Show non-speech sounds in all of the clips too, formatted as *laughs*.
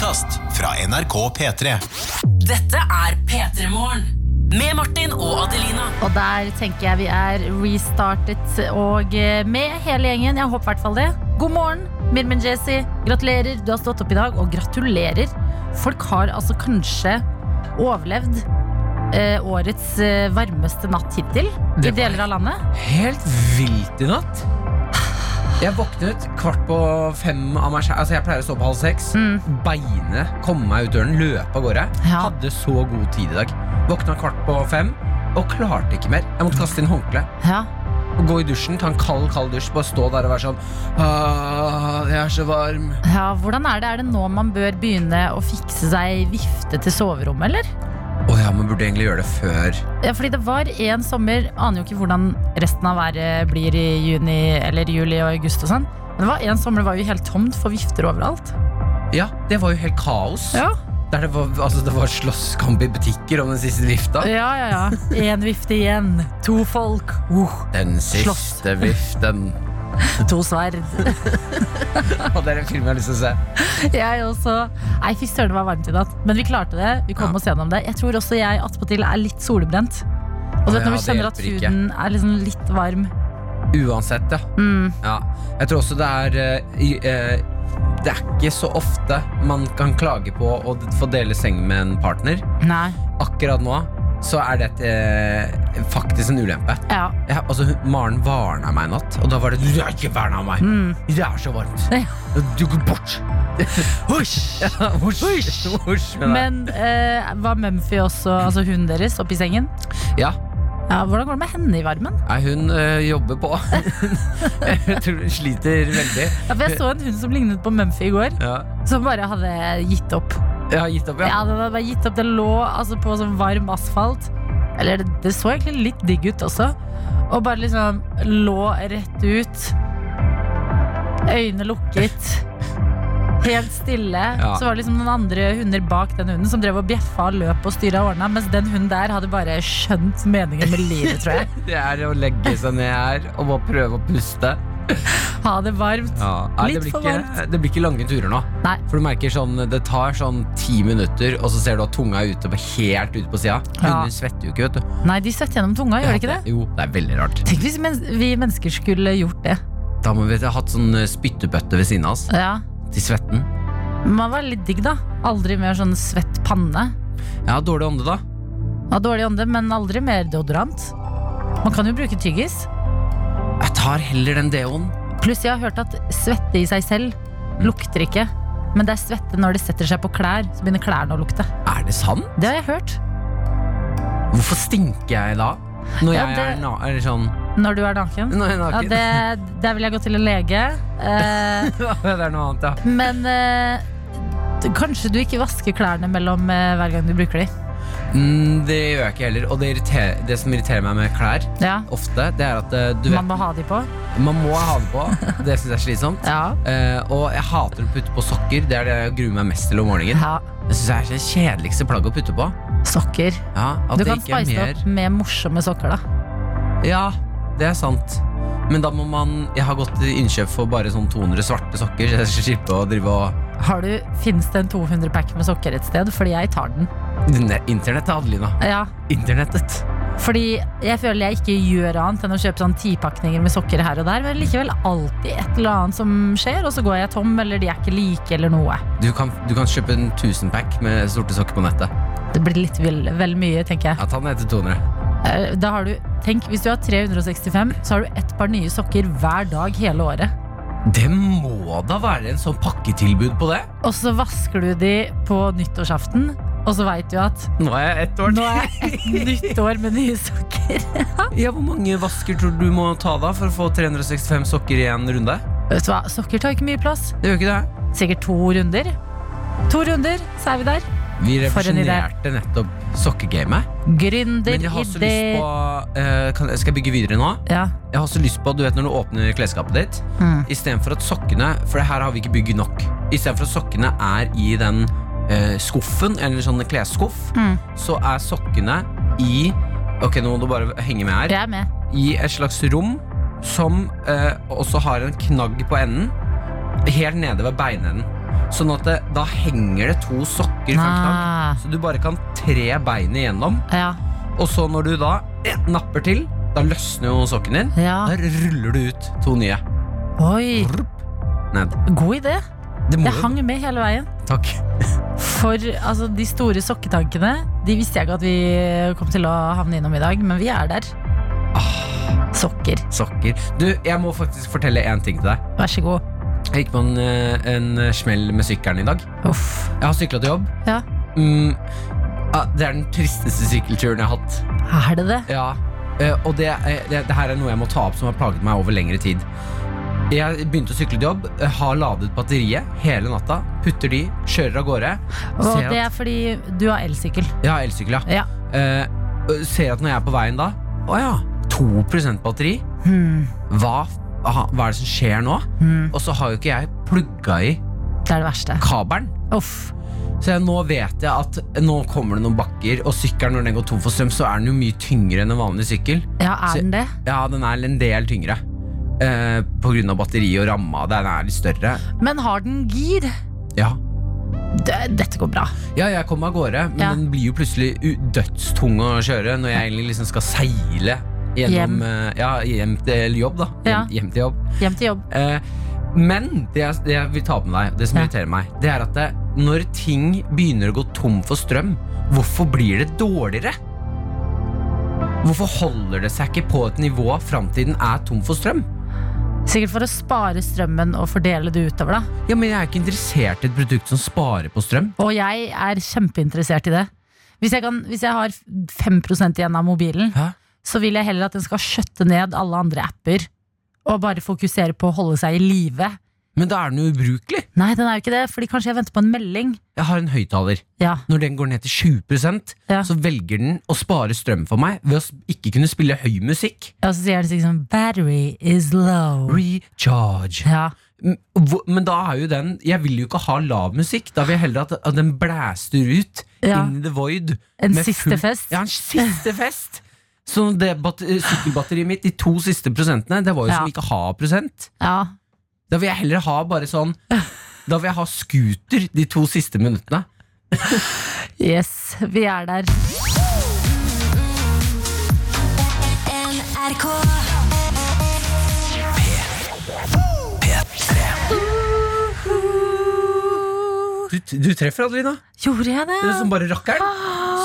podkast fra NRK P3. Dette er P3 Morgen. Med Martin og Adelina. Og der tenker jeg vi er restartet og eh, med hele gjengen. Jeg håper i hvert fall det. God morgen, Mirmen Jesse. Gratulerer, du har stått opp i dag. Og gratulerer. Folk har altså kanskje overlevd eh, årets eh, varmeste natt hittil i deler av landet. Helt vilt i natt. Jeg våknet kvart på fem av meg. Altså Jeg pleier å stå på halv seks. Beine, komme meg ut døren, løpe av gårde. Ja. Hadde så god tid i dag. Våkna kvart på fem og klarte ikke mer. Jeg måtte kaste inn håndkle. Ja. Og gå i dusjen, ta en kald, kald dusj. Bare stå der og være sånn «Åh, Jeg er så varm. ja, Hvordan er det? Er det nå man bør begynne å fikse seg vifte til soverommet, eller? Å ja, man burde egentlig gjøre det før. Ja, fordi det var en sommer Aner jo ikke hvordan resten av været blir i juni eller juli og august og sånn. Men det var en sommer det var jo helt tomt for vifter overalt. Ja, det var jo helt kaos. Ja, Der det var, altså, det var slåsskamp i butikker om den siste vifta. ja, ja. ja. Én vifte igjen. To folk. Uh, Den Slåss. siste viften. To sverd. *laughs* Og det er en film jeg har lyst til å se. Jeg også. Nei, fy søren, det var varmt i natt. Men vi klarte det. Vi kom Ja. oss gjennom det. Jeg tror også jeg attpåtil er litt solbrent. Og du vet ja, når vi kjenner at huden er liksom litt varm. Uansett, ja. Mm. ja. Jeg tror også det er uh, i- eh, Det er ikke så ofte man kan klage på å få dele seng med en partner. Nei. Akkurat nå så er det eh, faktisk en ulempe. Ja. Ja, altså, Maren varna meg i natt, og da var det Du har ikke verna meg! Mm. Det er så varmt! Ja. Du går bort! Husj! *laughs* Ja, husj! Husj *laughs* med. Men eh, var Mumphy også, altså hunden deres, oppi sengen? Ja. Ja, hvordan går det med henne i varmen? Nei, hun øh, jobber på. *laughs* jeg tror hun sliter veldig. Ja, for jeg så en hund som lignet på Mumphy i går, Ja. som bare hadde gitt opp. Jeg har gitt opp, ja. Ja, den hadde bare gitt opp. Det lå altså, på sånn varm asfalt. Eller det, det så egentlig litt digg ut også. Og bare liksom lå rett ut. Øynene lukket. *laughs* Helt stille. Ja. Så var det liksom noen andre hunder bak den hunden som drev og bjeffa og løp og styra og ordna, mens den hunden der hadde bare skjønt meningen med livet, tror jeg. *laughs* Det er å legge seg ned her og bare prøve å puste. *laughs* Ha det varmt. Nei, Litt det, blir for ikke, varmt. det blir ikke lange turer nå. Nei. For du merker sånn, Det tar sånn ti minutter, og så ser du at tunga er ute på helt ute på sida. Ja. Hunder svetter jo ikke, vet du. Nei, de svetter gjennom tunga, gjør de ikke det? Jo, det er veldig rart. Tenk hvis men vi mennesker skulle gjort det. Da må vi ha hatt sånn øh, spyttebøtte ved siden av oss. Ja. Til svetten. Man var litt digg, da. Aldri mer sånn svett panne. Ja, dårlig ånde, da. Ja, dårlig ånde, men aldri mer deodorant. Man kan jo bruke tyggis. Tar heller den deoen. Pluss jeg har hørt at svette i seg selv lukter ikke. Men det er svette når det setter seg på klær, så begynner klærne å lukte. Er det sant? Det har jeg hørt. Hvorfor stinker jeg da? Når Ja, jeg det- er, na er sånn Når du er naken. Når jeg er Ja, naken? det, der vil jeg gå til en lege. Eh, *laughs* det er noe annet, ja. men eh, kanskje du ikke vasker klærne mellom eh, hver gang du bruker de. Mm, det gjør jeg ikke heller. Og det, det som irriterer meg med klær, Ja, ofte, det er at eh, du vet, Man må ha de på. man må ha *laughs* det på. Det syns jeg er slitsomt. Ja. Uh, og jeg hater å putte på sokker. Det er det jeg gruer meg mest til om morgenen. ja. Det syns jeg er det kjedeligste plagget å putte på. Sokker. Ja, Du det kan spice det mer opp med morsomme sokker, da. Ja, det er sant. Men da må man Jeg har gått til innkjøp for bare sånn 200 svarte sokker, *laughs* så jeg skal slippe å drive og Har du, Fins det en 200 pack med sokker et sted? Fordi jeg tar den. Ne- Internettet, Adelina. Ja, Internettet. Fordi jeg føler jeg ikke gjør annet enn å kjøpe sånn tipakninger med sokker her og der. Men likevel alltid et eller annet som skjer, og så går jeg tom, eller de er ikke like, eller noe. Du kan, du kan kjøpe en 1000-pack med sorte sokker på nettet. Det blir litt vel, vel mye, tenker jeg. Ja, ta den ned til 200. Eh, Da har du, tenk, Hvis du har 365, så har du ett par nye sokker hver dag hele året. Det må da være en sånn pakketilbud på det? Og så vasker du de på nyttårsaften, og så veit du at Nå er jeg ett år nå er et *laughs* nytt år med nye sokker. *laughs* Ja, Hvor mange vasker tror du du må ta da for å få 365 sokker i en runde? Vet du hva, Sokker tar ikke mye plass. Det gjør ikke det. Sikkert to runder. To runder, så er vi der. Vi revolusjonerte nettopp sokkegamet. Gründer, Men jeg har så lyst på uh, kan, Skal jeg bygge videre nå? Ja. Jeg har så lyst på, du vet Når du åpner klesskapet ditt, Mm. istedenfor at sokkene For her har vi ikke bygd nok. Istedenfor at sokkene er i den uh, skuffen, eller sånn klesskuff, Mm. så er sokkene i Ok, nå må du bare henge med her. Jeg er med. I et slags rom som uh, også har en knagg på enden. Helt nede ved beinenden. Sånn at det, da henger det to sokker knagg. Ah, Så du bare kan tre beinet igjennom. ja, Og så når du da eh, napper til, da løsner jo sokken din. ja. Da ruller du ut to nye. Oi, Ned. god idé. Det Jeg hang med hele veien. Takk. For altså, de store sokketankene De visste jeg ikke at vi kom til å havne innom i dag, men vi er der. Sokker. Sokker. Du, jeg må faktisk fortelle én ting til deg. Vær så god. Jeg gikk på en, eh, en smell med sykkelen i dag. Uff. Jeg har sykla til jobb. Ja. Mm, ja, det er den tristeste sykkelturen jeg har hatt. Er det det? Ja, eh, og det, det, det her er noe jeg må ta opp som har plaget meg over lengre tid. Jeg begynte å sykle til jobb, eh, har ladet batteriet hele natta, putter de, kjører av gårde. Og det er fordi du har elsykkel. jeg har elsykkel, ja. Ja. Uh, ser at når jeg er på veien da Å ja, 2% batteri. Hmm. Hva, aha, hva er det som skjer nå? Mm. Og så har jo ikke jeg plugga i Det er det verste. kabelen. Uff. Så jeg, nå vet jeg at nå kommer det noen bakker, og sykkelen når den går tom for strøm, så er den jo mye tyngre enn en vanlig sykkel. Ja, Så- er den det? Ja, den er en del tyngre. Eh, på grunn av batteri og ramma. Den er litt større. Men har den gir? Ja. Det, dette går bra. ja, jeg kom meg av gårde, men Ja. den blir jo plutselig dødstung å kjøre når jeg egentlig liksom skal seile gjennom Hjem. eh, Ja, hjem til jobb, da. Hjem, Ja. hjem til jobb. Hjem til jobb. Eh, men det jeg, det jeg vil ta med deg, det som irriterer meg, det er at det, når ting begynner å gå tom for strøm, hvorfor blir det dårligere? Hvorfor holder det seg ikke på et nivå framtiden er tom for strøm? Sikkert for å spare strømmen og fordele det utover, da. Ja, men Jeg er ikke interessert i et produkt som sparer på strøm. Og jeg er kjempeinteressert i det. Hvis jeg, kan, hvis jeg har 5% igjen av mobilen, Hæ? Så vil jeg heller at den skal skjøtte ned alle andre apper. Og bare fokusere på å holde seg i live. Men da er den jo ubrukelig. Nei, den er jo ikke det, fordi kanskje jeg venter på en melding. Jeg har en høyttaler. Ja, Når den går ned til 20 Ja. så velger den å spare strøm for meg ved å ikke kunne spille høy musikk. Og så sier den sånn Battery is low. Recharge. Ja, Men da er jo den Jeg vil jo ikke ha lav musikk. Da vil jeg heller at den blæster ut Ja. in the void. En siste full- fest. Ja, en siste fest. Så det sykkelbatteriet mitt, de to siste prosentene, det var jo Ja. som ikke ha prosent. ja. Da vil jeg heller ha bare sånn Da vil jeg ha scooter de to siste minuttene. Yes, vi er der. NRK Du, du treffer, Adelina. Gjorde jeg det? Det er som bare rakkeren.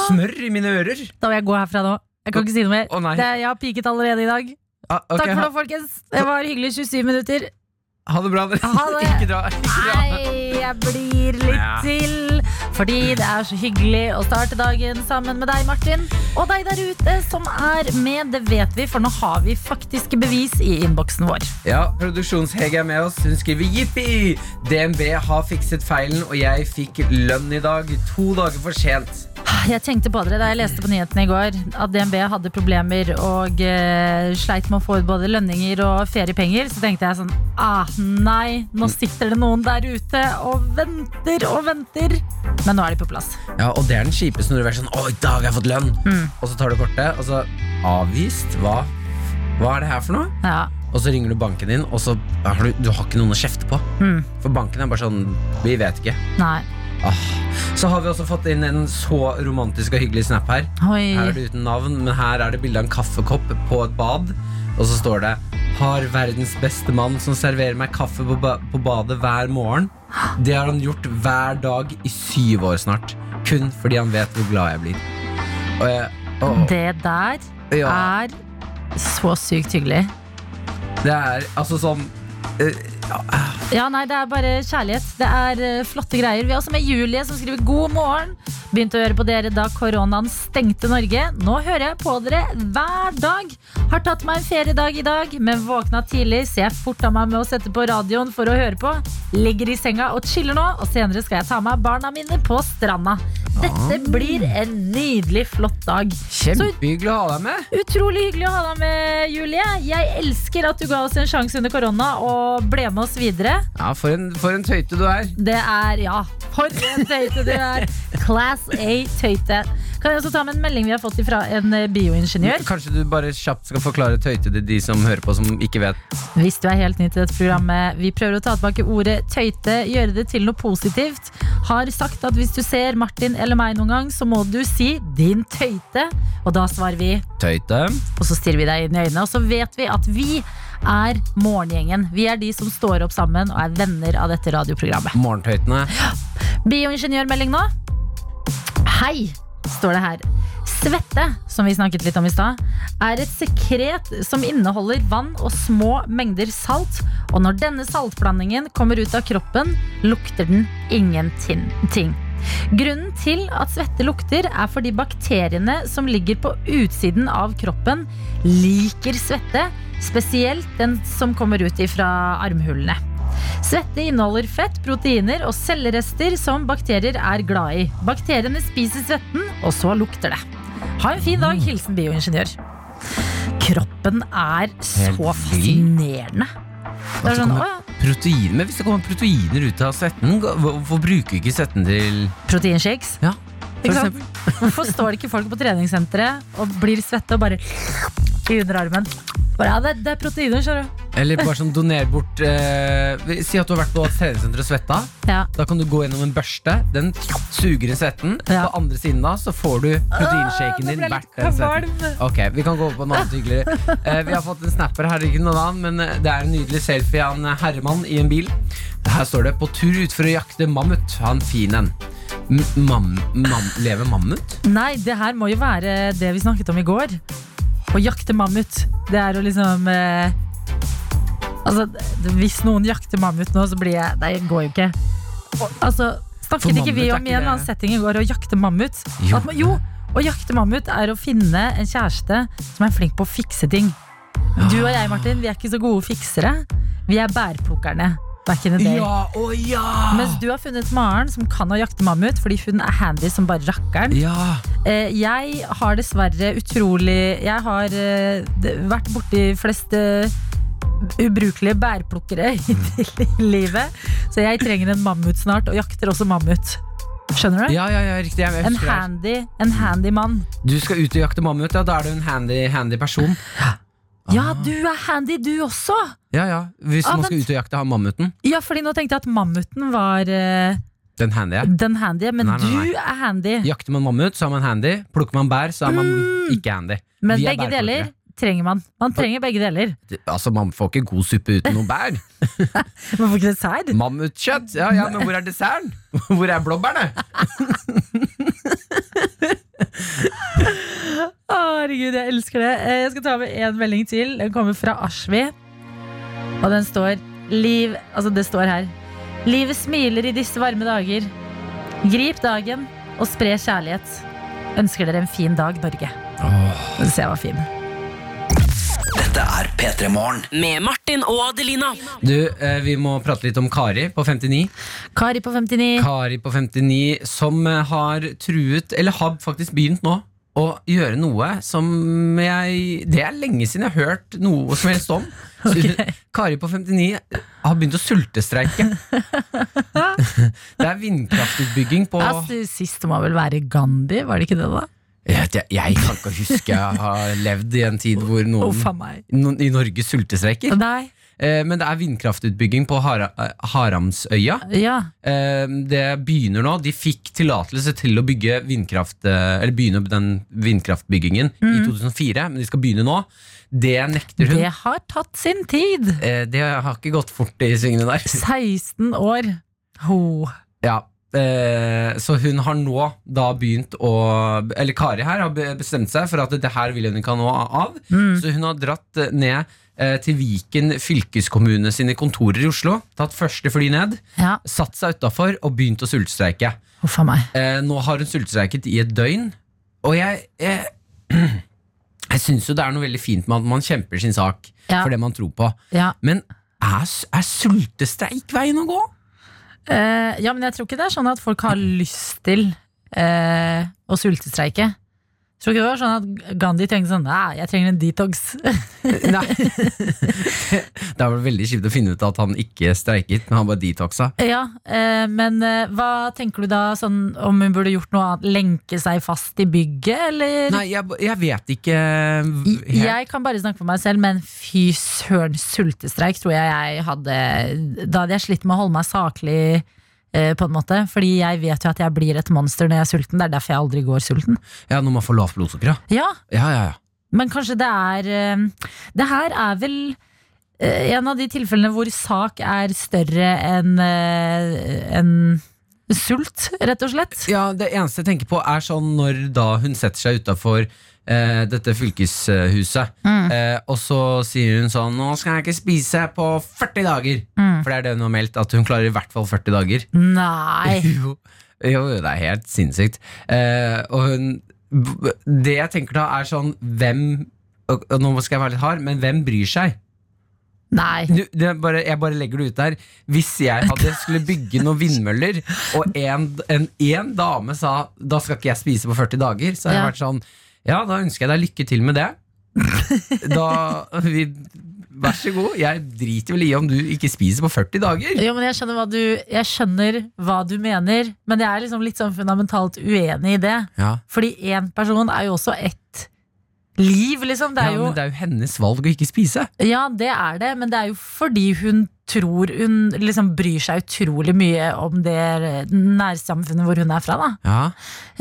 Smør i mine ører. Da vil jeg gå herfra nå. Jeg kan ikke si noe mer. Å, nei. det, jeg har piket allerede i dag. Ah, ok, Takk for nå, folkens. Det var hyggelig 27 minutter. ha det bra. dere. Ha det. *laughs* Ikke dra. Ikke dra. Nei, jeg blir litt Ja. til. Fordi det er så hyggelig å starte dagen sammen med deg, Martin. Og deg der ute som er med, det vet vi, for nå har vi faktiske bevis i innboksen vår. Ja, Produksjonshege er med oss. Hun skriver jippi! DNB har fikset feilen, og jeg fikk lønn i dag. To dager for sent. Jeg tenkte på det da jeg leste på nyhetene i går at DNB hadde problemer og eh, sleit med å få ut både lønninger og feriepenger. Så tenkte jeg sånn ah, nei, nå sitter det noen der ute og venter og venter. Men nå er de på plass. Ja, Og det er den kjipeste når du er sånn Å, i dag har jeg fått lønn! Mm. Og så tar du kortet, og så Avvist? Hva? Hva er det her for noe? Ja. Og så ringer du banken din, og så har du, du har ikke noen å kjefte på. Mm. For banken er bare sånn Vi vet ikke. Nei. Ah. Så har vi også fått inn en så romantisk og hyggelig snap her. Oi. Her er det uten navn, men her er det bilde av en kaffekopp på et bad. Og så står det 'Har verdens beste mann som serverer meg kaffe på, ba på badet hver morgen'. Det har han gjort hver dag i syv år snart. Kun fordi han vet hvor glad jeg blir. Jeg, oh. Det der ja, er så sykt hyggelig. det er altså sånn uh, ja, Ja, nei, det er bare kjærlighet. Det er uh, flotte greier. Vi har også med Julie som skriver god morgen. Begynte å høre på dere da koronaen stengte Norge. Nå hører jeg på dere hver dag. Har tatt meg en feriedag i dag, men våkna tidlig, så jeg forta meg med å sette på radioen for å høre på. Ligger i senga og chiller nå, og senere skal jeg ta med barna mine på stranda. Dette blir en nydelig, flott dag. Kjempehyggelig å ha deg med. Utrolig hyggelig å ha deg med, Julie. Jeg elsker at du ga oss en sjanse under korona og ble med oss videre. Ja, For en, for en tøyte du er. Det er, ja, for en tøyte du er. Class A tøyte. Kan jeg også ta med en melding vi har fått fra en eh, bioingeniør? Kanskje du bare kjapt skal forklare tøyte til de som hører på, som ikke vet. Hvis du er helt ny til dette programmet, vi prøver å ta tilbake ordet tøyte, gjøre det til noe positivt. Har sagt at hvis du ser Martin eller meg noen gang, så må du si 'din tøyte'. Og da svarer vi, Tøyte. og så stirrer vi deg inn i øynene. Og så vet vi at vi er morgengjengen. Vi er de som står opp sammen og er venner av dette radioprogrammet. Morgentøytene. Bioingeniørmelding nå. Hei, står det her. Svette, som vi snakket litt om i stad, er et sekret som inneholder vann og små mengder salt. Og når denne saltblandingen kommer ut av kroppen, lukter den ingenting. Grunnen til at svette lukter, er fordi bakteriene som ligger på utsiden av kroppen, liker svette. Spesielt den som kommer ut ifra armhulene. Svette inneholder fett, proteiner og cellerester som bakterier er glad i. Bakteriene spiser svetten, og så lukter det. Ha en fin dag. Hilsen bioingeniør. Kroppen er så fascinerende. Det er sånn, å ja, Protein, men Hvis det kommer proteiner ut av svetten, hvorfor bruker vi ikke svetten til Proteinshakes. Ja, for. Hvorfor står det ikke folk på treningssenteret og blir svette og bare i underarmen? Bare, ja, det, det er proteiner, skjønner du. Eller bare sånn doner bort eh, Si at du har vært på treningssenteret og svetta. Ja. Da kan du gå gjennom en børste. Den suger inn svetten. Ja. På andre siden da så får du proteinshaken din. hvert den svetten. Ok, Vi kan gå over på noe annet hyggeligere. Eh, vi har fått en snapper her, ikke noen annen, men eh, det er en nydelig selfie av en herremann i en bil. Her står det 'På tur ut for å jakte mammut'. Ha en fin en. Mam mam lever mammut? Nei, det her må jo være det vi snakket om i går. Å jakte mammut. Det er å liksom eh, Altså, hvis noen jakter mammut nå, så blir jeg Nei, det går jo ikke. Og, altså, snakket ikke vi om i en annen setting i går å jakte mammut? Jo. At jo, å jakte mammut er å finne en kjæreste som er flink på å fikse ting. Du og jeg, Martin, vi er ikke så gode fiksere. Vi er bærplukkerne. Back in the day. Ja, å ja! Mens du har funnet Maren, som kan å jakte mammut fordi hun er handy som bare rakkeren. Ja. Eh, jeg har dessverre utrolig Jeg har eh, vært borti flest eh, ubrukelige bærplukkere *laughs* i, livet. Så jeg trenger en mammut snart, og jakter også mammut. Skjønner du? Ja, ja, ja, riktig. En handy, en handy mann. Du skal ut og jakte mammut, ja, da er du en handy, handy person. Ja, du er handy, du også! Ja, ja. Hvis Ah, man skal ut og jakte mammuten. Ja, fordi nå tenkte jeg at mammuten var eh, Den handy er. den handy, men Nei, nei, nei. du er handy. Jakter man mammut, så er man handy. Plukker man bær, så er man ikke handy. Mm. Men Vi er begge bærplukkere. deler trenger man. Man trenger begge deler. Altså, Man får ikke god suppe uten noen bær. *laughs* *laughs* Man får ikke dessert. Mammutkjøtt! Ja, ja, men hvor er desserten? *laughs* Hvor er blåbærene? *laughs* Herregud, jeg elsker det. Eh, Jeg skal ta med en melding til. Den kommer fra Ashvi. Og den står Liv Altså, det står her. Livet smiler i disse varme dager. Grip dagen og spre kjærlighet. Ønsker dere en fin dag, Norge. Den ser jeg var fin. Dette er P3 Morgen. Med Martin og Adelina. Du, eh, Vi må prate litt om Kari på 59. Kari på 59. Kari på 59 som eh, har truet, eller har faktisk begynt nå, å gjøre noe som jeg Det er lenge siden jeg har hørt noe som helst om. *laughs* Så, Kari på 59 har begynt å sultestreike. *laughs* det er vindkraftutbygging på Altså, sist må vel være Gandhi, var det ikke det, da? Jeg, jeg, kan ikke huske jeg har levd i en tid hvor noen noen i Norge sultestreiker. Nei. Eh, men det er vindkraftutbygging på Hara, eh, Haramsøya. Ja. Eh, det begynner nå. De fikk tillatelse til å bygge vindkraft Eller begynne den vindkraftbyggingen i 2004, men de skal begynne nå. Det nekter hun. Det har tatt sin tid. Det har ikke gått fort i svingene der. 16 år. Ho. Ja, så hun har nå da begynt å Eller Kari her har bestemt seg for at det her vil hun ikke ha noe av. Så hun har dratt eh, ned eh, til Viken fylkeskommune sine kontorer i Oslo. Tatt første fly ned, Ja. satt seg utafor og begynt å meg. Eh, nå har hun sultestreiket i et døgn, og jeg Jeg, *clears throat* jeg syns jo det er noe veldig fint med at man kjemper sin sak Ja. for det man tror på. Ja. Men er, er sultestreik veien å gå? Eh, ja, men jeg tror ikke det er sånn at folk har lyst til uh, å sultestreike. Jeg Tror ikke det var sånn at Gandhi tenkte sånn Nei, jeg trenger en detox. *laughs* Nei. *laughs* det er vel veldig kjipt å finne ut at han ikke streiket, men han bare detoxa. ja, eh, men eh, hva tenker du da sånn om hun burde gjort noe annet? Lenke seg fast i bygget, eller? Nei, jeg, jeg vet ikke helt. Jeg kan bare snakke for meg selv, men fy søren, sultestreik tror jeg jeg hadde Da hadde jeg slitt med å holde meg saklig, eh, på en måte. Fordi jeg vet jo at jeg blir et monster når jeg er sulten. Det er derfor jeg aldri går sulten. Ja, når man får lavt blodsukker, ja. Ja, Ja, ja, ja. men kanskje det er eh, Det her er vel eh, en av de tilfellene hvor sak er større enn en sult, rett og slett. Ja, Det eneste jeg tenker på, er sånn når da hun setter seg utafor eh, dette fylkeshuset, Mm. eh, og så sier hun sånn 'Nå skal jeg ikke spise på 40 dager'. Mm. For det er det hun har meldt, at hun klarer i hvert fall 40 dager. Nei. *laughs* Jo, jo, det er helt sinnssykt. Eh, og hun Det jeg tenker da, er sånn Hvem og, og Nå skal jeg være litt hard, men hvem bryr seg? Nei. Du, det bare, jeg bare legger det ut der. Hvis jeg hadde skulle bygge noen vindmøller, og en, en, en dame sa 'da skal ikke jeg spise på 40 dager', så hadde jeg Ja. vært sånn Ja, da ønsker jeg deg lykke til med det. *laughs* Da vi, Vær så god. Jeg driter vel i om du ikke spiser på 40 dager. Jo, men jeg skjønner, hva du, jeg skjønner hva du mener, men jeg er liksom litt sånn fundamentalt uenig i det. Ja, Fordi én person er jo også ett liv, liksom. Det ja, er jo, Men det er jo hennes valg å ikke spise. ja, det er det, men det er jo fordi hun tror Hun liksom bryr seg utrolig mye om det nærsamfunnet hvor hun er fra, da. Ja,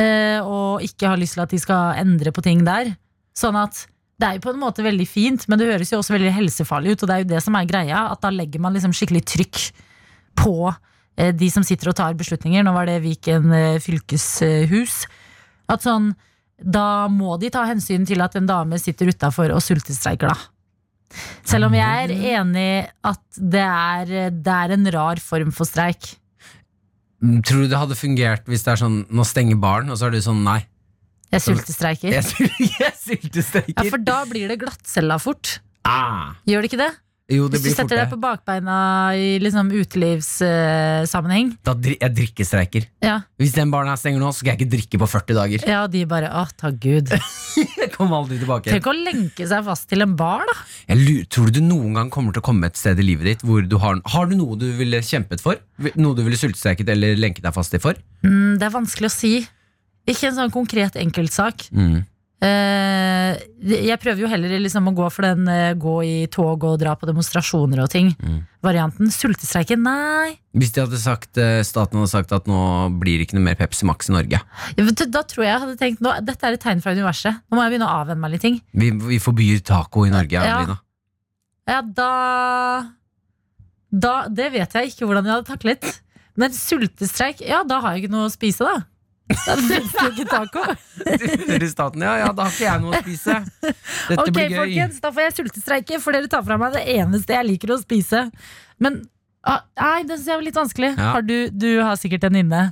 Eh, og ikke har lyst til at de skal endre på ting der. Sånn at det er jo på en måte veldig fint, men det høres jo også veldig helsefarlig ut. Og det er jo det som er greia, at da legger man liksom skikkelig trykk på eh, de som sitter og tar beslutninger. Nå var det Viken eh, fylkeshus. At sånn, da må de ta hensyn til at en dame sitter utafor og sultestreiker, da. Selv om jeg er enig at det er, det er en rar form for streik. Mm, Tror du det hadde fungert hvis det er sånn nå stenger baren, og så er du sånn nei? Jeg sultestreiker. *laughs* Jeg, sultestreiker. Ja, for da blir det glattcella fort. ah, Gjør det ikke det? Jo, det Hvis du setter deg på bakbeina i liksom utelivssammenheng. Da dri jeg drikkestreiker. ja. Hvis den baren her stenger nå, så skal jeg ikke drikke på 40 dager. ja, de bare Å, takk gud. *laughs* Jeg kommer aldri tilbake. Tenk å lenke seg fast til en bar, da. Jeg tror du du noen gang kommer til å komme et sted i livet ditt hvor du har Har du noe du ville kjempet for? Noe du ville sultestreiket eller lenket deg fast til for? Mm, det er vanskelig å si. Ikke en sånn konkret enkeltsak. Mm. Eh, jeg prøver jo heller liksom å gå for den eh, gå i tog og dra på demonstrasjoner og ting. Mm. Varianten. Sultestreike? Nei. Hvis de hadde sagt, eh, staten hadde sagt at nå blir det ikke noe mer Pepsi Max i Norge. Ja, vet du, Da tror jeg jeg hadde tenkt nå, dette er et tegn fra universet. Nå må jeg begynne å avvenne meg litt ting. Vi, vi forbyr taco i Norge. Ja. Adelina. Ja, da Da Det vet jeg ikke hvordan jeg hadde taklet. Men sultestreik, ja, da har jeg ikke noe å spise, da. Da finnes det ikke taco. Staten, ja, ja, da har ikke jeg noe å spise. Dette Ok, blir gøy. folkens, da får jeg sultestreike, for dere tar fra meg det eneste jeg liker å spise. Men ah, nei, det syns jeg var litt vanskelig. Ja. Har du, du har sikkert en inne.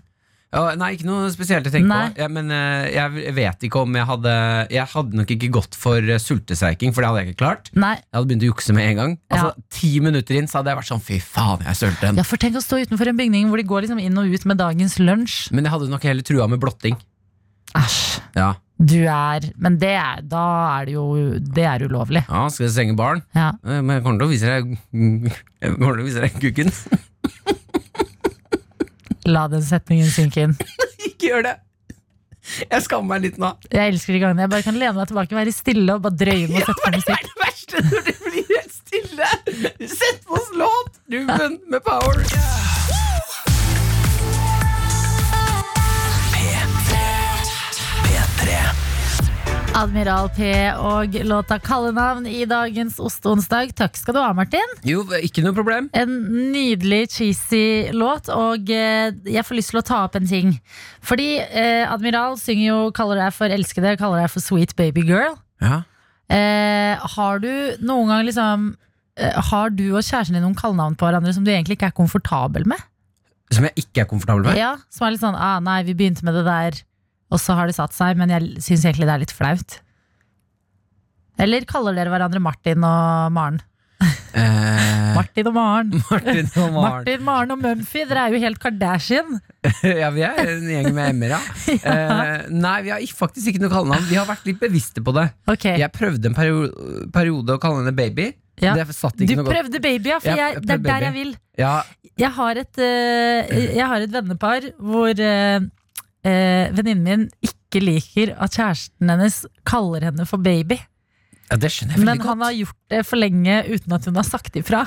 Ja, nei, ikke noe spesielt å tenke Nei. på. Ja, men eh, jeg vet ikke om jeg hadde Jeg hadde nok ikke gått for eh, sultestreiking, for det hadde jeg ikke klart. Nei. Jeg hadde begynt å jukse med en gang. Altså, Ti minutter inn så hadde jeg vært sånn fy faen, jeg er sulten. Ja, for tenk å stå utenfor en bygning hvor de går liksom inn og ut med dagens lunsj. Men jeg hadde nok heller trua med blotting. Æsj. Ja, Du er Men det er, da er det jo Det er ulovlig. ja Skal jeg stenge baren? Ja. Eh, Men jeg kommer til å vise deg *laughs* Jeg kommer til å vise deg kukken. *laughs* La den setningen synke inn. *laughs* ikke gjør det! Jeg skammer meg litt nå. Jeg elsker de gangene jeg bare kan lene meg tilbake, være stille og bare drøye med å sette på Det musikk. er det verste når det blir helt stille. Sett på oss låt, Ruben med Power. P3. Admiral P og låta Kallenavn i dagens Osteonsdag. Takk skal du ha, Martin. Jo, ikke noe problem. En nydelig, cheesy låt, og eh, jeg får lyst til å ta opp en ting. Fordi eh, Admiral synger jo 'Kaller deg for elskede', kaller deg for 'sweet baby girl'. Ja. Eh, har du noen gang liksom eh, Har du og kjæresten din noen kallenavn på hverandre som du egentlig ikke er komfortabel med? Som jeg ikke er komfortabel med. Ja, Som er litt sånn ah, 'nei, vi begynte med det der', og så har det satt seg, men jeg syns egentlig det er litt flaut. Eller kaller dere hverandre Martin og Maren? Eh, *laughs* Martin og Maren. Martin og Maren. Martin, Maren og Mumphy, dere er jo helt Kardashian. *laughs* ja, vi er *laughs* en gjeng med M-er, ja. Eh, nei, vi har faktisk ikke noe kallenavn. Vi har vært litt bevisste på det. Ok, Jeg prøvde en periode, periode å kalle henne baby. ja. Du noe godt. prøvde baby, ja, for jeg, jeg det er prøvde der jeg vil. Ja, Jeg har et, uh, jeg har et vennepar hvor uh, venninnen min ikke liker at kjæresten hennes kaller henne for baby. ja, det skjønner jeg veldig Men veldig han har gjort det for lenge uten at hun har sagt ifra.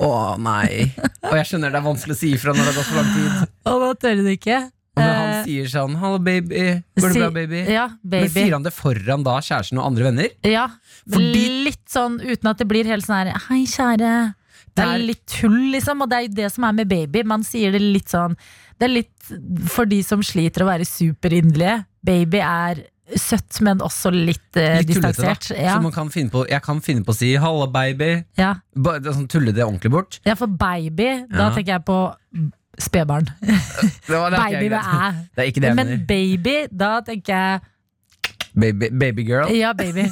Å nei. Og jeg skjønner det er vanskelig å si ifra når det har gått for lang tid. Og da tør hun ikke. Og når han Eh, sier sånn 'hallo, baby', går det bra, baby? Ja, baby. Men sier han det foran da kjæresten og andre venner? Ja, Fordi- litt sånn uten at det blir helt sånn her Hei, kjære. Det er Der- litt tull, liksom. Og det er jo det som er med baby. Man sier det litt sånn Det er litt for de som sliter å være superinderlige. Baby er søtt, men også litt, uh, Litt tullete, distansert. Ja, Så man kan finne på, jeg kan finne på å si 'halla, baby'. ja. Bare sånn, tulle det ordentlig bort. ja, for baby, da tenker jeg på spedbarn. *laughs* Er Baby med æ. det er ikke det jeg Men baby, da tenker jeg Baby, girl ja, baby.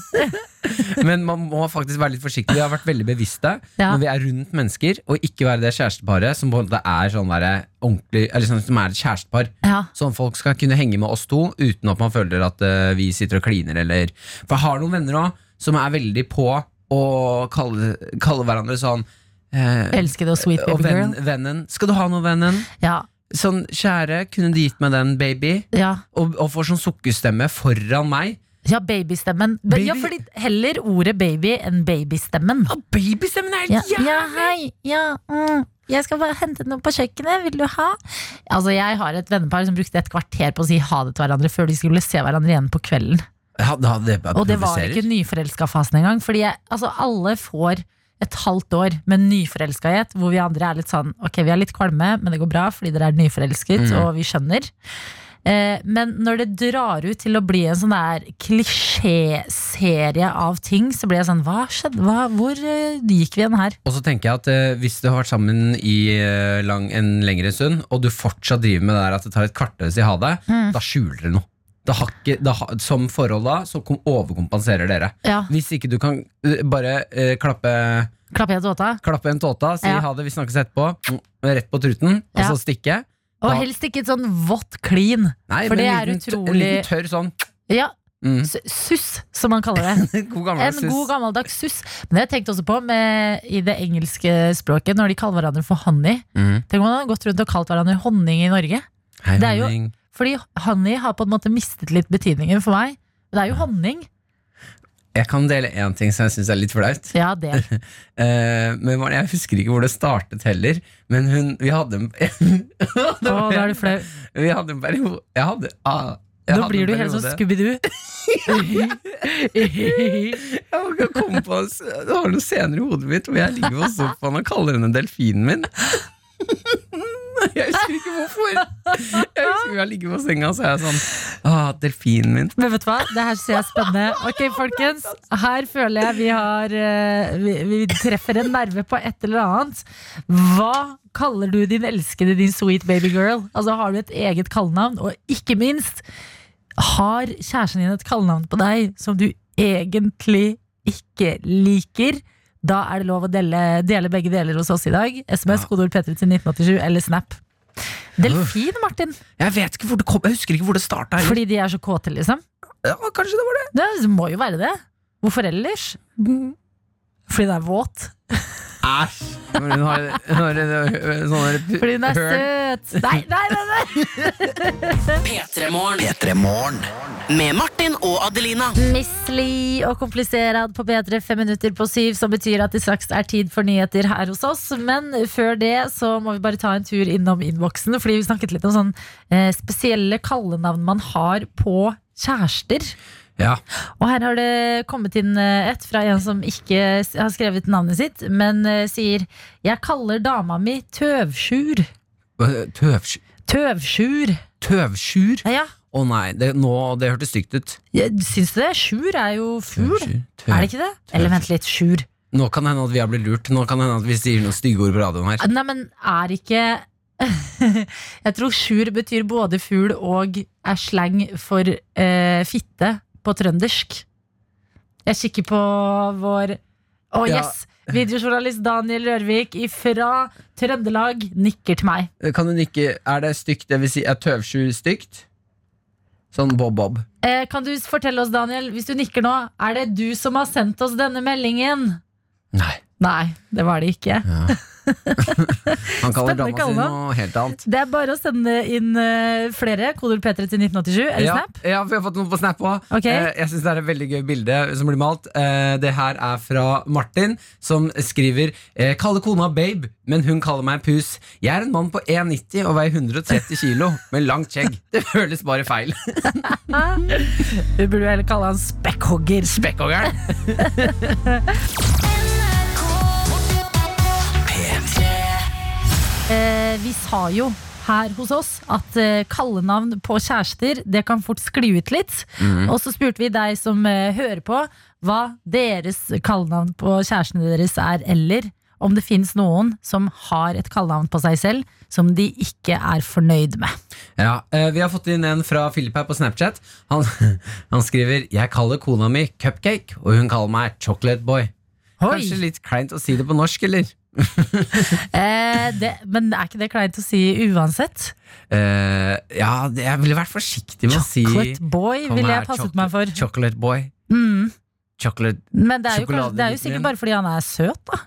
*laughs* Men man må faktisk være litt forsiktig. Vi har vært veldig bevisste Ja. når vi er rundt mennesker, og ikke være det kjæresteparet som er sånn der ordentlig Eller sånn som er et kjærestepar. Ja. Sånn folk skal kunne henge med oss to uten at man føler at uh, vi sitter og kliner, eller For jeg har noen venner òg som er veldig på å kalle, kalle hverandre sånn eh, Elskede og sweet og baby venn, girl. vennen. Skal du ha noe, vennen? Ja, Sånn, kjære, kunne du gitt meg den, baby? ja. Og, og får sånn sukkerstemme foran meg. ja babystemmen. Baby. Ja, fordi heller ordet baby enn babystemmen. Ja, babystemmen er Ja, helt ja jævlig! hei. Ja, mm. Jeg skal bare hente noe på kjøkkenet. Vil du ha? Altså, Jeg har et vennepar som brukte et kvarter på å si ha det til hverandre før de skulle se hverandre igjen på kvelden. Ja, det bare Og det var ikke nyforelska-fasen engang. Fordi jeg, altså, alle får et halvt år med nyforelskahet, hvor vi andre er litt sånn Ok, vi er litt kvalme, men det går bra fordi dere er nyforelsket, Mm. og vi skjønner. Eh, men når det drar ut til å bli en sånn der klisjéserie av ting, så blir jeg sånn Hva skjedde? Hva, hvor eh, gikk vi igjen her? Og så tenker jeg at eh, hvis du har vært sammen i eh, lang, en lengre stund, og du fortsatt driver med det der at det tar et kvarter å si ha deg, Mm. da skjuler du noe. Har ikke, det, har- som forhold da, så kom, overkompenserer dere. Ja, Hvis ikke du kan uh, bare uh, klappe, Klappe en tåta. klappe en tåta, si Ja. ha det, vi snakkes etterpå, mm, rett på truten, og så stikke. Og helst ikke et sånn vått klin. Nei, For det er utrolig- En liten tørr sånn. Ja, Mm. suss, som man kaller det. *laughs* God En sus. god gammeldags suss. Men det har jeg tenkt også på med, i det engelske språket, når de kaller hverandre for honey. Mm. Tenk om man hadde gått rundt og kalt hverandre honning i Norge. Hei, Det er jo- honning. Fordi honey har på en måte mistet litt betydningen for meg. Det er jo honning. Jeg kan dele én ting som jeg syns er litt flaut. Ja, det. *laughs* Eh, men jeg husker ikke hvor det startet heller. Men hun Vi hadde en *laughs* Å, da er du flau. Vi hadde en periode Jeg hadde ah, jeg Nå blir du helt sånn Scooby-Doo. *laughs* Jeg komme på Det var noe senere i hodet mitt hvor jeg ligger på sofaen og kaller henne delfinen min. *laughs* Jeg husker ikke hvorfor. Jeg husker Vi har ligget på senga, så er jeg sånn ah, Delfinen min. Men vet du hva? Det her ser jeg spennende. Ok, folkens. Her føler jeg vi har eh, vi, vi treffer en nerve på et eller annet. Hva kaller du din elskede, din sweet baby girl? Altså Har du et eget kallenavn? Og ikke minst, har kjæresten din et kallenavn på deg som du egentlig ikke liker? Da er det lov å dele, dele begge deler hos oss i dag. SMS, kodeord P3 til 1987 eller Snap. Delfin, Martin. Jeg vet ikke hvor det kom Jeg husker ikke hvor det starta. Fordi de er så kåte, liksom. Ja, kanskje det var det. Det må jo være det. Hvorfor ellers? Fordi det er våt. *laughs* Æsj! Men Hun har, hun har sånne Fordi hun er søt. Nei, nei, nei! nei. P3 Morgen. P3 Morgen. Med Martin og Adelina. Misslig og kompliserad på P3 fem minutter på syv, som betyr at det straks er tid for nyheter her hos oss. Men før det så må vi bare ta en tur innom innboksen, fordi vi snakket litt om sånn eh, spesielle kallenavn man har på kjærester. Ja. Og her har det kommet inn eh, et fra en som ikke har skrevet navnet sitt, men eh, sier 'Jeg kaller dama mi tøvsjur'. Tøvsj- Tøvsjur. Tøvsjur? Ja, ja. Å nei, det, nå, det hørtes stygt ut. Jeg Syns du det? Sjur er jo fugl. Er det ikke det? Eller vent litt, sjur. Nå kan det hende at vi har blitt lurt. Nå kan det hende at vi sier noen stygge ord på radioen her. Nei, men er ikke *laughs* Jeg tror sjur betyr både fugl og er slang for eh, fitte på trøndersk. Jeg kikker på vår Å, Ja. yes! Videojournalist Daniel Rørvik fra Trøndelag nikker til meg. Kan du nikke Er det stygt, det vil si er tøvsju stygt? Sånn bob-bob. Eh, kan du fortelle oss, Daniel, hvis du nikker nå, er det du som har sendt oss denne meldingen? Nei. Nei, det var det ikke. *laughs* Han kaller Spennende dama si noe helt annet. Det er bare å sende inn uh, flere. Kodord P3 til 1987 eller Ja, Snap. ja, vi har fått noe på Snap òg. Ok. jeg syns det er et veldig gøy bilde som blir malt. Uh, det her er fra Martin, som skriver Kaller kona babe, men hun kaller meg pus. Jeg er en mann på 1,90 og veier 130 kilo med langt skjegg. Det føles bare feil. *laughs* Du burde jo heller kalle han spekkhogger. Spekkhoggeren. *laughs* Eh, vi sa jo her hos oss at eh, kallenavn på kjærester Det kan fort skli ut litt. Og så spurte vi deg som eh, hører på, hva deres kallenavn på kjærestene deres er, eller om det fins noen som har et kallenavn på seg selv som de ikke er fornøyd med. Ja, eh, Vi har fått inn en fra Philip her på Snapchat. Han, *laughs* han skriver Jeg kaller kona mi Cupcake, og hun kaller meg Chocolate Boy. Oi. Kanskje litt kleint å si det på norsk, eller? *laughs* Eh, det, men er ikke det kleint å si uansett? Eh, ja, det, jeg ville vært forsiktig med å si Chocolate boy ville jeg passet meg for. Chocolate Boy. Mm. Chocolate Men det er, jo kanskje, det er jo sikkert bare fordi han er søt, da.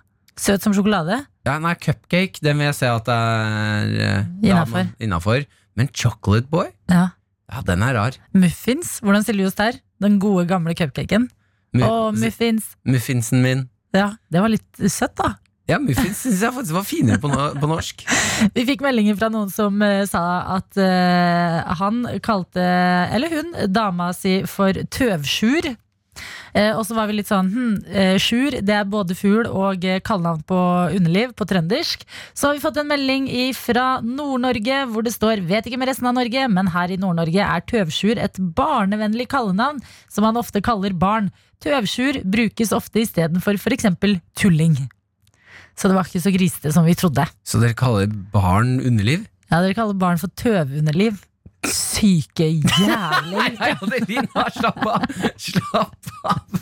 Søt som sjokolade. Ja, nei, Cupcake, den vil jeg se at det er eh, Innenfor. innafor. Men Chocolate Boy, Ja. ja, den er rar. Muffins, hvordan stiller vi oss der? Den gode, gamle cupcaken. Mu- Og muffins. Muffinsen min. Ja, det var litt søtt, da. Ja, muffins syns jeg faktisk var finere på, no på norsk. *laughs* Vi fikk meldinger fra noen som uh, sa at uh, han kalte, eller hun, dama si for tøvsjur. Uh, og så var vi litt sånn hm, Sjur, det er både fugl og kallenavn på underliv på trøndersk. Så har vi fått en melding fra Nord-Norge hvor det står Vet ikke med resten av Norge, men her i Nord-Norge er tøvsjur et barnevennlig kallenavn som man ofte kaller barn. Tøvsjur brukes ofte istedenfor f.eks. tulling. Så det var ikke så grisete som vi trodde. Så dere kaller barn underliv? Ja, dere kaller barn for tøveunderliv. Syke *laughs* jævler. Nei, Adelina, slapp av! Slapp av!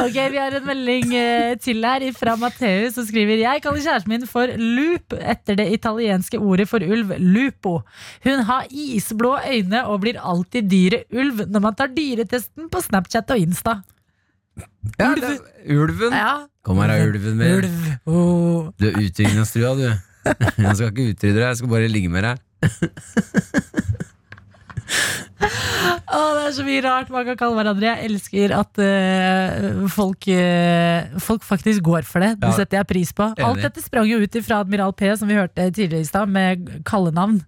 Ok, Vi har en melding eh, til her fra Matheus som skriver Jeg kaller kjæresten min for Loop etter det italienske ordet for ulv, lupo. Hun har isblå øyne og blir alltid dyret ulv når man tar dyretesten på Snapchat og Insta. Ja, det, ulven. Ja, Kom her, da, ulven min. ulv. Oh. Du er utrydningstrua, du. *laughs* Jeg skal ikke utrydde deg, jeg skal bare ligge med deg. Å, det er så mye rart man kan kalle hverandre. Jeg elsker at uh, folk, uh, folk faktisk går for det. Det Ja. setter jeg pris på. Alt dette sprang jo ut fra Admiral P, som vi hørte tidligere i stad, med kallenavn.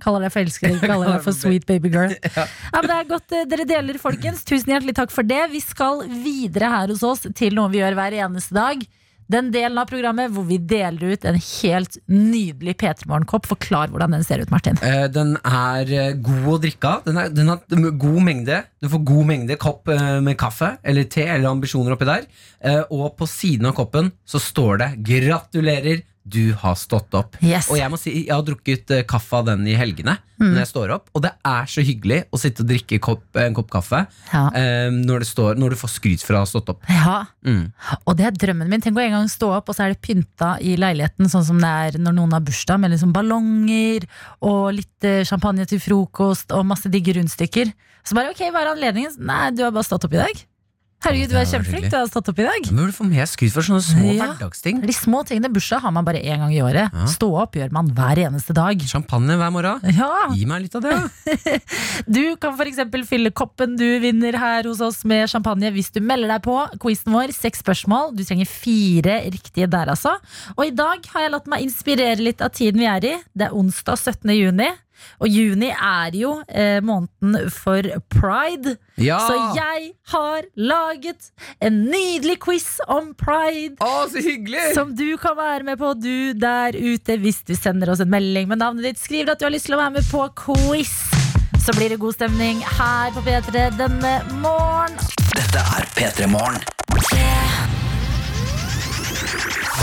Kaller deg for elsker, *laughs* kaller deg for sweet baby girl. *laughs* Ja. men Det er godt eh, dere deler, folkens. Tusen hjertelig takk for det. Vi skal videre her hos oss til noe vi gjør hver eneste dag. Den delen av programmet hvor vi deler ut en helt nydelig P3 Morgenkopp. Forklar hvordan den ser ut, Martin. Eh, Den er eh, god å drikke av. Den, er, den har god mengde. Du får god mengde kopp eh, med kaffe eller te eller ambisjoner oppi der. Eh, Og på siden av koppen så står det 'Gratulerer, du har stått opp'. Yes. Og jeg må si, jeg har drukket eh, kaffe av den i helgene når jeg står opp. Og det er så hyggelig å sitte og drikke kopp, en kopp kaffe Ja. um, når, det står, når du får skryt fra å ha stått opp. Ja, Mm. Og det er drømmen min. Tenk å en gang stå opp, og så er det pynta i leiligheten, sånn som det er når noen har bursdag, med liksom ballonger og litt eh, champagne til frokost og masse digge rundstykker. Så bare ok, hva er anledningen? Nei, du har bare stått opp i dag. Herregud, du Det er kjempeflink, du har stått opp i dag. Men du få mer skryt for sånne små Ja. hverdagsting. De små tingene. Bursdag har man bare én gang i året. Ja. Stå opp gjør man hver eneste dag. Champagne hver morgen. Ja, Gi meg litt av det. *laughs* Du kan f.eks. fylle koppen du vinner her hos oss med champagne hvis du melder deg på quizen vår. Seks spørsmål. Du trenger fire riktige der, altså. Og i dag har jeg latt meg inspirere litt av tiden vi er i. Det er onsdag 17. juni. Og juni er jo eh, måneden for pride. Ja! Så jeg har laget en nydelig quiz om pride. Å, så hyggelig! Som du kan være med på, du der ute, hvis du sender oss en melding med navnet ditt. Skriv at du har lyst til å være med på quiz. Så blir det god stemning her på P3 denne morgen. Dette er P3 Morgen.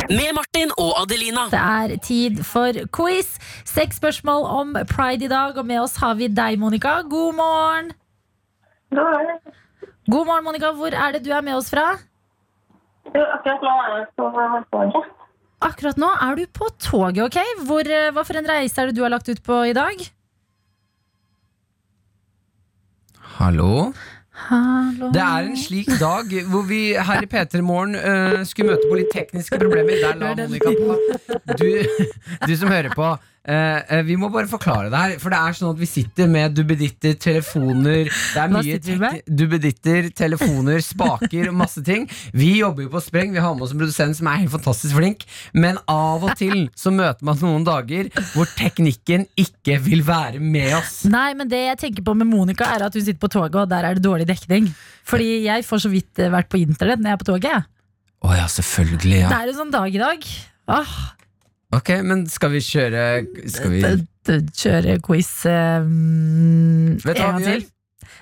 Med Martin og Adelina. Det er tid for quiz. Seks spørsmål om pride i dag, og med oss har vi deg, Monica. God morgen. God morgen. God morgen, Monica. Hvor er det du er med oss fra? Du, akkurat nå er jeg på toget. Akkurat nå er du på toget, ok? Hvor, eh, hva for en reise er det du har lagt ut på i dag? Hallo? Hallo. Det er en slik dag hvor vi her i P3 Morgen uh, skulle møte på litt tekniske problemer. Der la Monica på. Du, du som hører på, øh, øh, vi må bare forklare det her. For det er sånn at vi sitter med duppeditter, telefoner Det er mye duppeditter, telefoner, spaker og masse ting. Vi jobber jo på spreng. Vi har med oss en produsent som er helt fantastisk flink. Men av og til så møter man noen dager hvor teknikken ikke vil være med oss. Nei, men det jeg tenker på med Monica, er at hun sitter på toget, og der er det dårlig dekning. Fordi jeg får så vidt eh, vært på internett når jeg er på toget. Å ja, selvfølgelig. Det er en sånn dag i dag. Åh, Ok, men skal vi kjøre Skal vi kjøre quiz eh, mm, Vet du hva en gang vi gjør? til.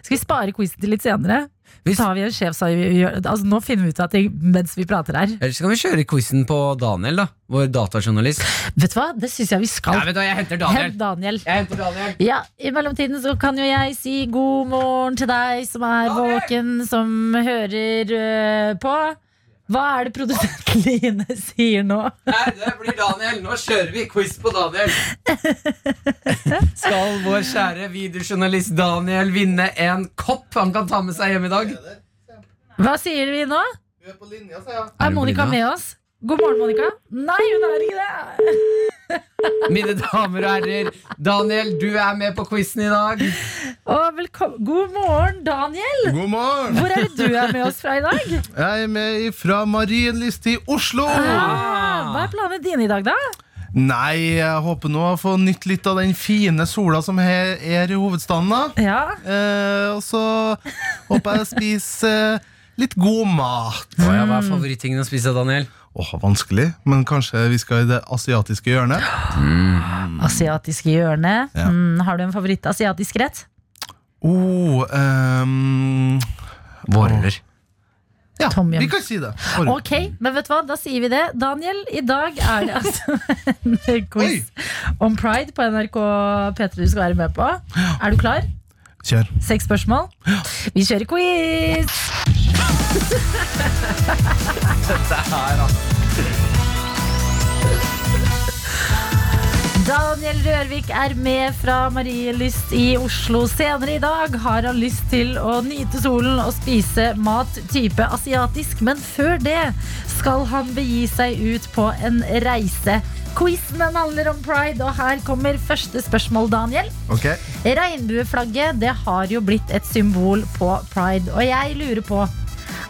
Skal vi spare quizen til litt senere? Vi- Så tar vi en sjefsavgjør... Altså, nå finner vi ut av ting mens vi prater her. Eller skal vi kjøre quizen på Daniel, da. Vår datajournalist. Vet du hva? Det syns jeg vi skal. Ja, vet du hva, jeg henter Daniel. Hent Daniel. Jeg henter Daniel. Ja, I mellomtiden så kan jo jeg si god morgen til deg som er våken, som hører øh, på. Hva er det produsent *laughs* Line sier nå? Nei, det blir Daniel. Nå kjører vi quiz på Daniel. *laughs* Skal vår kjære videojournalist Daniel vinne en kopp han kan ta med seg hjem i dag? Hva sier vi nå? Du er på linja, sa jeg. Er Monica med oss? God morgen, Monica. Nei, hun er ikke det. *laughs* Mine damer og herrer, Daniel, du er med på quizen i dag. Og. God morgen, Daniel. God morgen! Hvor er det du er med oss fra i dag? Jeg er med fra Marienlyst i Oslo. Ah, hva er planene dine i dag, da? Nei, jeg håper nå å få nytt litt av den fine sola som her er i hovedstaden. da Ja, eh, Og så håper jeg å spise eh, litt god mat. Hva er favorittingene å spise, Daniel? Åh, vanskelig, men kanskje vi skal i det asiatiske hjørnet? Asiatiske hjørnet. Ja. Mm, har du en favoritt-asiatisk rett? Oh, um, Vårruller. ja, Tom vi kan si det. Orre. Ok, men vet du hva, da sier vi det. Daniel, i dag er det altså *laughs* en quiz om pride på NRK P3 du skal være med på. Er du klar? Kjør. Seks spørsmål. Vi kjører quiz! Daniel Rørvik er med fra Marielyst i Oslo. Senere i dag har han lyst til å nyte solen og spise mat type asiatisk, men før det skal han begi seg ut på en reise. Quizen handler om pride, og her kommer første spørsmål, Daniel. Ok. Regnbueflagget det har jo blitt et symbol på pride, og jeg lurer på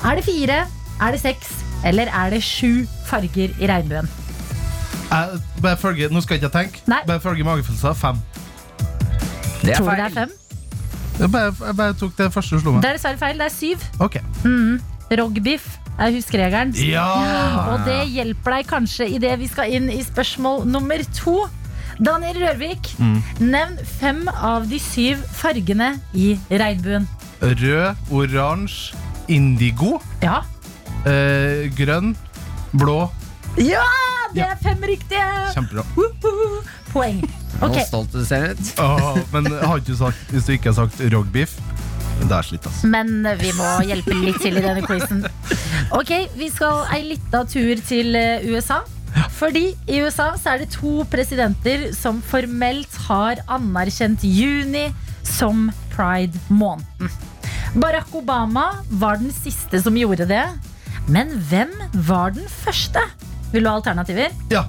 Er det fire, er det seks, eller er det sju farger i regnbuen? Jeg, bare følge, nå skal jeg ikke tenke. Nei. Bare følge magefølelsen. Fem. Det er Tror du det er feil. fem? Jeg bare, jeg bare tok det første du slo meg. Det er dessverre feil. Det er syv. Ok. Rogbiff er huskeregelen. Ja! Og det hjelper deg kanskje idet vi skal inn i spørsmål nummer to. Daniel Rørvik, nevn fem av de syv fargene i regnbuen. Rød, oransje, indigo, Ja. eh, grønn, blå. ja! Det er fem riktige! Kjempebra. Poeng. Nå Ok, stolt du ser ut. Åh, men har ikke du sagt, hvis du ikke har sagt rogbiff Det er slitt, ass. Men vi må hjelpe litt til i denne quizen. Ok, Vi skal ei lita tur til eh, USA. Fordi i USA så er det to presidenter som formelt har anerkjent juni som pride-måneden. Barack Obama var den siste som gjorde det. Men hvem var den første? Vil du ha alternativer? Ja.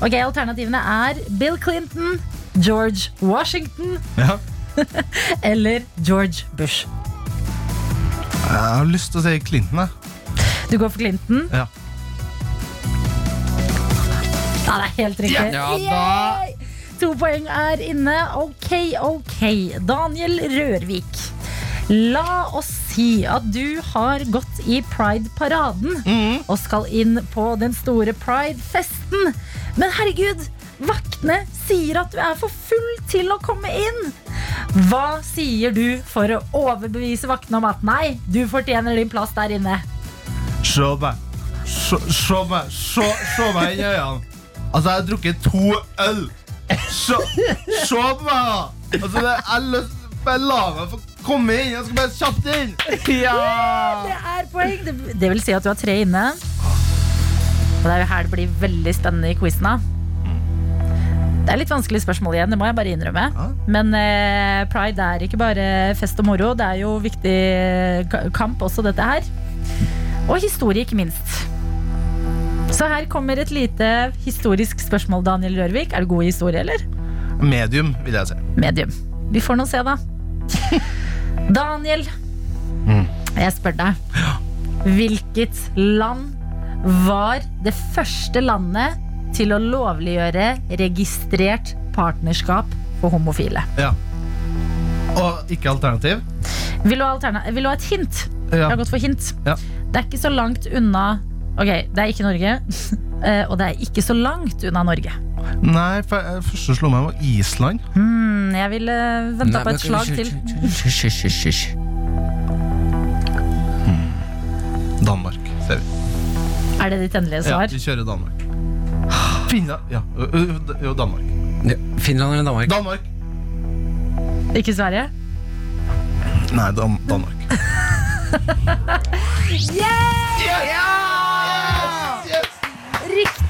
Ok, Alternativene er Bill Clinton, George Washington ja. *laughs* eller George Bush. Jeg har lyst til å si Clinton, jeg. Du går for Clinton. Ja. Ja, det er helt riktig. Ja, da. To poeng er inne. Ok, ok. Daniel Rørvik. La oss si at du har gått i Pride-paraden og skal inn på den store Pride-festen. Men herregud, vaktene sier at du er for full til å komme inn. Hva sier du for å overbevise vaktene om at nei, du fortjener din plass der inne? Se meg. Se, se meg. Se, se meg inn i øynene. Altså, jeg har drukket to øl. Se, se på meg, da. Altså, det, jeg har Bare la meg få komme inn. Jeg skal bare kjapt inn. *laughs* Det er poeng. Det, det vil si at du har tre inne. Og det er jo her det blir veldig spennende i quizen. Det er litt vanskelig spørsmål igjen, det må jeg bare innrømme. Ja. Men eh, pride er ikke bare fest og moro, det er jo viktig kamp også, dette her. Og historie, ikke minst. Så her kommer et lite historisk spørsmål, Daniel Rørvik. Er du god i historie, eller? Medium, vil jeg si. Medium. Vi får nå se, da. *laughs* Daniel, jeg spør deg. Hvilket land var det første landet til å lovliggjøre registrert partnerskap for homofile? Ja. Og ikke alternativ? Vil du ha, vil du ha et hint? Jeg har gått for hint. Ja. Det er ikke så langt unna Ok, det er ikke Norge. *laughs* eh, Og det er ikke så langt unna Norge. Nei, første slo meg var Island. Hmm, jeg ville venta på et slag til. Hysj. Danmark, ser vi. Er det ditt endelige svar? Ja, vi kjører Danmark. Finland Ja, jo, Danmark. Ja, Finland eller Danmark? Danmark! Ikke Sverige? Nei, Dan Danmark. *laughs*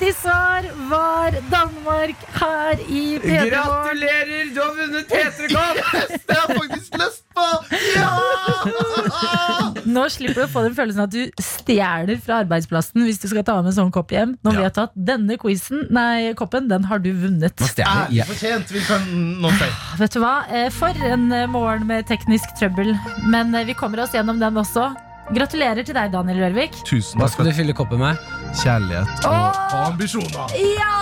Riktig svar var Danmark her i P3 Morgen. Gratulerer, du har vunnet P3-kopp! Det har jeg faktisk lyst på! Ja! *laughs* Nå slipper du å få den følelsen at du stjeler fra arbeidsplassen hvis du skal ta med en sånn kopp hjem. Nå Ja. vet du at denne quizen, nei, koppen, den har du vunnet. Ærlig fortjent, Vi kan nå si. Vet du hva? Eh, For en morgen med teknisk trøbbel. Men eh, vi kommer oss gjennom den også. Gratulerer til deg, Daniel Rørvik. Tusen Hva takk skal du fylle koppen med? kjærlighet og, Åh! og ambisjoner. Ja!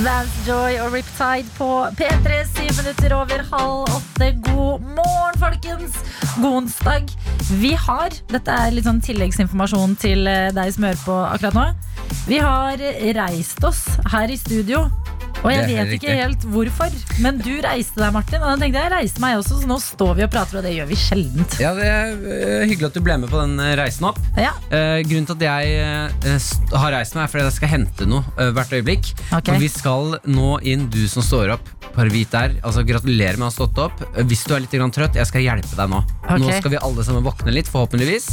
Vance Joy og Riptide på P3, syv minutter over halv åtte. God morgen, folkens! God onsdag. Vi har Dette er litt sånn tilleggsinformasjon til eh, deg som hører på akkurat nå. Vi har reist oss her i studio. Og jeg vet ikke helt hvorfor, men du reiste deg, Martin. Og da tenkte jeg jeg reiste meg også, så nå står vi og prater, og det gjør vi sjeldent. Ja, det er øh, Hyggelig at du ble med på den øh, reisen opp. Ja, Eh, grunnen til at jeg eh, st- har reist meg, er fordi jeg skal hente noe eh, hvert øyeblikk. Ok. Og vi skal nå inn, du som står opp. Bare vit der. Altså, gratulerer med å ha stått opp. Eh, Hvis du er litt grann trøtt, jeg skal hjelpe deg nå. Ok. Nå skal vi alle sammen våkne litt, forhåpentligvis.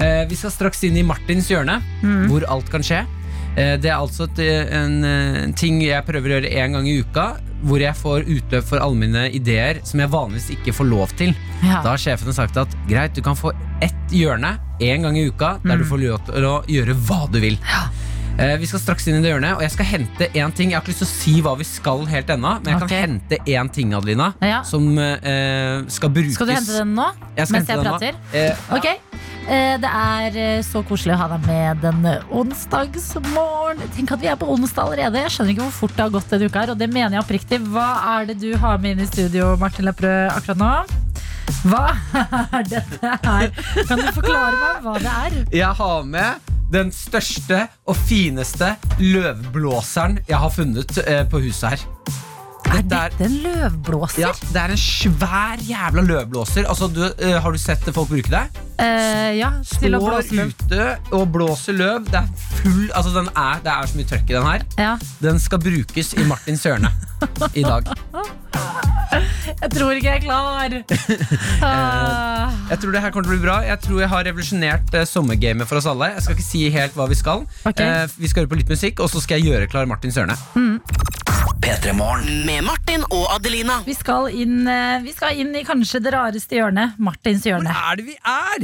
Eh, vi skal straks inn i Martins hjørne, Mm. hvor alt kan skje. Eh, det er altså et, eh, en eh, ting jeg prøver å gjøre én gang i uka, hvor jeg får utløp for alle mine ideer som jeg vanligvis ikke får lov til. ja. Da har sjefen sagt at greit, du kan få ett hjørne én gang i uka der du får lov til å gjøre hva du vil. Ja. vi skal straks inn i det hjørnet, og jeg skal hente én ting. Jeg har ikke lyst til å si hva vi skal helt ennå, men jeg okay. kan hente én ting, Adelina, Ja. som eh, skal brukes. Skal du hente den nå? Jeg mens jeg prater? Eh, Ok. Eh, Det er eh, så koselig å ha deg med den onsdagsmorgen. Tenk at vi er på onsdag allerede. Jeg skjønner ikke hvor fort det har gått denne uka. her Og det mener jeg oppriktig. Hva er det du har med inn i studio, Martin Lepperød, akkurat nå? Hva er dette her? Kan du forklare meg hva det er? jeg har med den største og fineste løvblåseren jeg har funnet eh, på huset her. Er Dette er- dette en løvblåser? Ja, Det er en svær jævla løvblåser. Altså, du, har du sett folk bruke det? Eh, ja til å Står blåse løv. ute og blåser løv. Det er full Altså den er, Det er så mye trøkk i den her. Ja. Den skal brukes i Martin Sørne i dag. Jeg tror ikke jeg er klar. Ah. *laughs* Jeg tror det her kommer til å bli bra. Jeg tror jeg har revolusjonert eh, sommergamet for oss alle. Jeg skal ikke si helt hva vi skal. Ok. Eh, vi skal høre på litt musikk, og så skal jeg gjøre klar Martin Sørne. P3 Med Martin og Adelina. Vi skal, inn, eh, vi skal inn i kanskje det rareste hjørnet. Martins hjørne. Hvor er det vi er?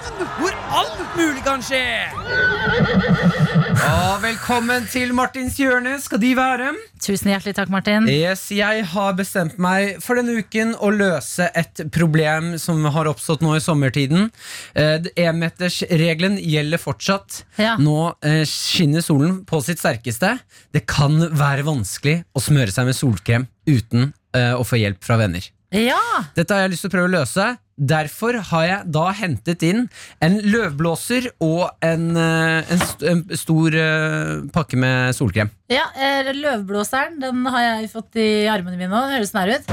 Hvor alt mulig kan skje! Ja, velkommen til Martins hjørne skal de være. Tusen hjertelig takk, Martin. Yes, jeg har bestemt meg for denne uken å løse et problem som har oppstått nå i sommertiden. Eh, Enmetersregelen gjelder fortsatt. Ja. Nå eh, skinner solen på sitt sterkeste. Det kan være vanskelig å smøre seg med solkrem uten eh, å få hjelp fra venner. Ja, Dette har jeg lyst til å prøve å løse. Derfor har jeg da hentet inn en løvblåser og en, eh, en, st en stor uh, pakke med solkrem. ja eh, Løvblåseren den har jeg fått i armene mine nå. Høres nær ut.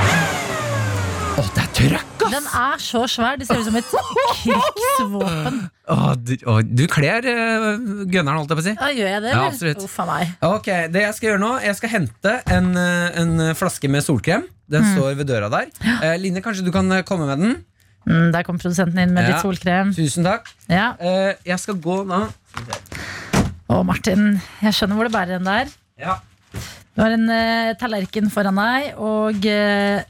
Å, det er trøkk, ass! Den er så svær. Det ser ut som et krigsvåpen. Å, du, å, du kler uh, gunneren, holdt jeg på å si. Ja, gjør jeg det? Ja, absolutt. Uff a meg. Ok, Det jeg skal gjøre nå, jeg skal hente en, en flaske med solkrem. Den Mm. står ved døra der. Uh, Line, kanskje du kan komme med den? Mm, der kom produsenten inn med litt solkrem. Tusen takk. Ja. Eh, jeg skal gå nå. Å, Martin, jeg skjønner hvor det bærer den der. Ja. Du har en eh, tallerken foran deg, og eh,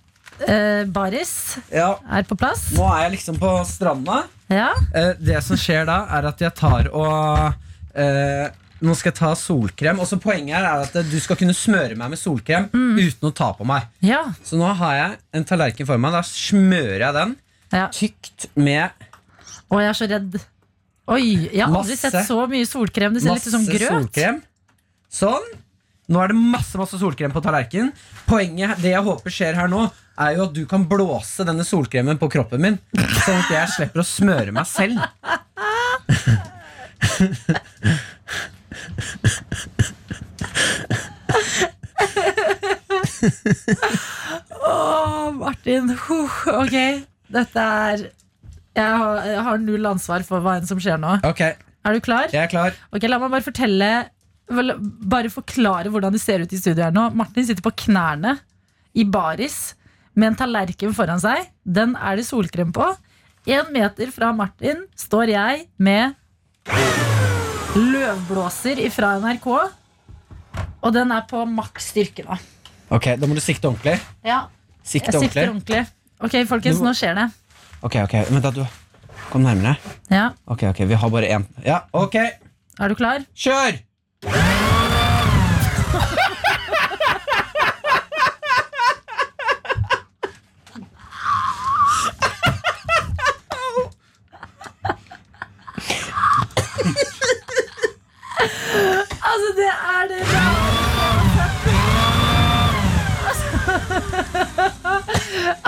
eh, baris ja. er på plass. Nå er jeg liksom på stranda. Ja. Eh, det som skjer da, er at jeg tar og eh, Nå skal jeg ta solkrem. Og så Poenget her er at eh, du skal kunne smøre meg med solkrem uten å ta på meg. Ja. Så nå har jeg en tallerken for meg. Da smører jeg den ja. tykt med Å, jeg er så redd. Oi, jeg har aldri Masse- sett så mye solkrem. Det ser litt ut som grøt. solkrem. Sånn. Nå er det masse masse solkrem på tallerkenen. Poenget, det jeg håper skjer her nå, er jo at du kan blåse denne solkremen på kroppen min. Sånn at jeg slipper å smøre meg selv. Å, Martin. Huh, ok, dette er jeg har, jeg har null ansvar for hva enn som skjer nå. Ok, Er du klar? jeg er klar. Ok, La meg bare fortelle vel, Bare forklare hvordan det ser ut i studio her nå. Martin sitter på knærne i baris med en tallerken foran seg. Den er det solkrem på. En meter fra Martin står jeg med løvblåser fra NRK. Og den er på maks styrke nå. Ok, Da må du sikte ordentlig. Ja, Sikte jeg sikter ordentlig. ordentlig. Ok, folkens, nå skjer det. Ok, ok, Vent, da. Du kom nærmere. Ja, Ok, ok, Vi har bare én. Ja, ok. Er du klar? Kjør!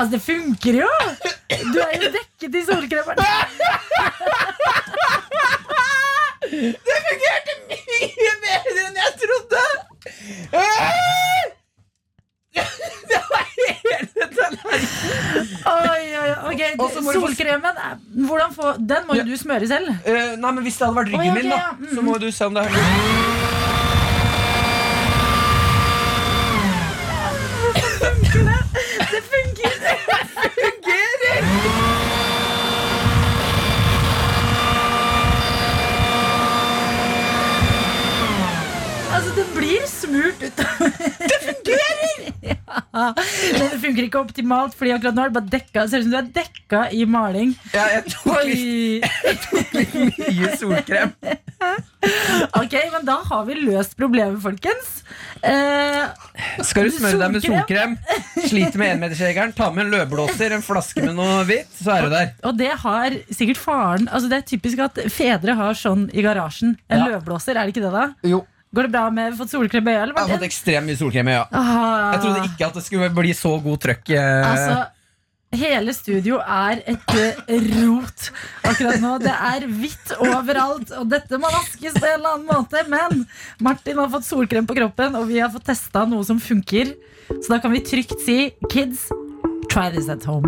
Altså, det funker jo! Du er jo dekket i solkremeren. *laughs* Det fungerte mye bedre enn jeg trodde! Det var hele tallerkenen. Oi, oi, ok, Solkremen, hvordan få, den må jo du smøre selv. Eh, nei, men Hvis det hadde vært ryggen min, da så må du se om det er Det funker! Altså, det blir smurt ut. Det fungerer! Det funker ikke optimalt, Fordi akkurat nå er det bare dekka Ser ut som du er dekka i maling. Ja, jeg tok litt Oi! mye solkrem. Ok, men da har vi løst problemet, folkens. Eh, Skal du smøre deg med Solkrem? sliter med enmetersregelen, ta med en løvblåser, en flaske med noe hvitt, så er du der. Og det har sikkert faren Altså Det er typisk at fedre har sånn i garasjen. En Ja. løvblåser, er det ikke det, da? Jo, Går det bra med fått solkrem i øya? Jeg har fått ekstremt mye solkrem i øya. Ah, Jeg trodde ikke at det skulle bli så god trøkk. eh. Altså, hele studio er et eh, rot akkurat nå. Det er hvitt overalt, og dette må vaskes på en eller annen måte. Men Martin har fått solkrem på kroppen, og vi har fått testa noe som funker. Så da kan vi trygt si kids, try this at home.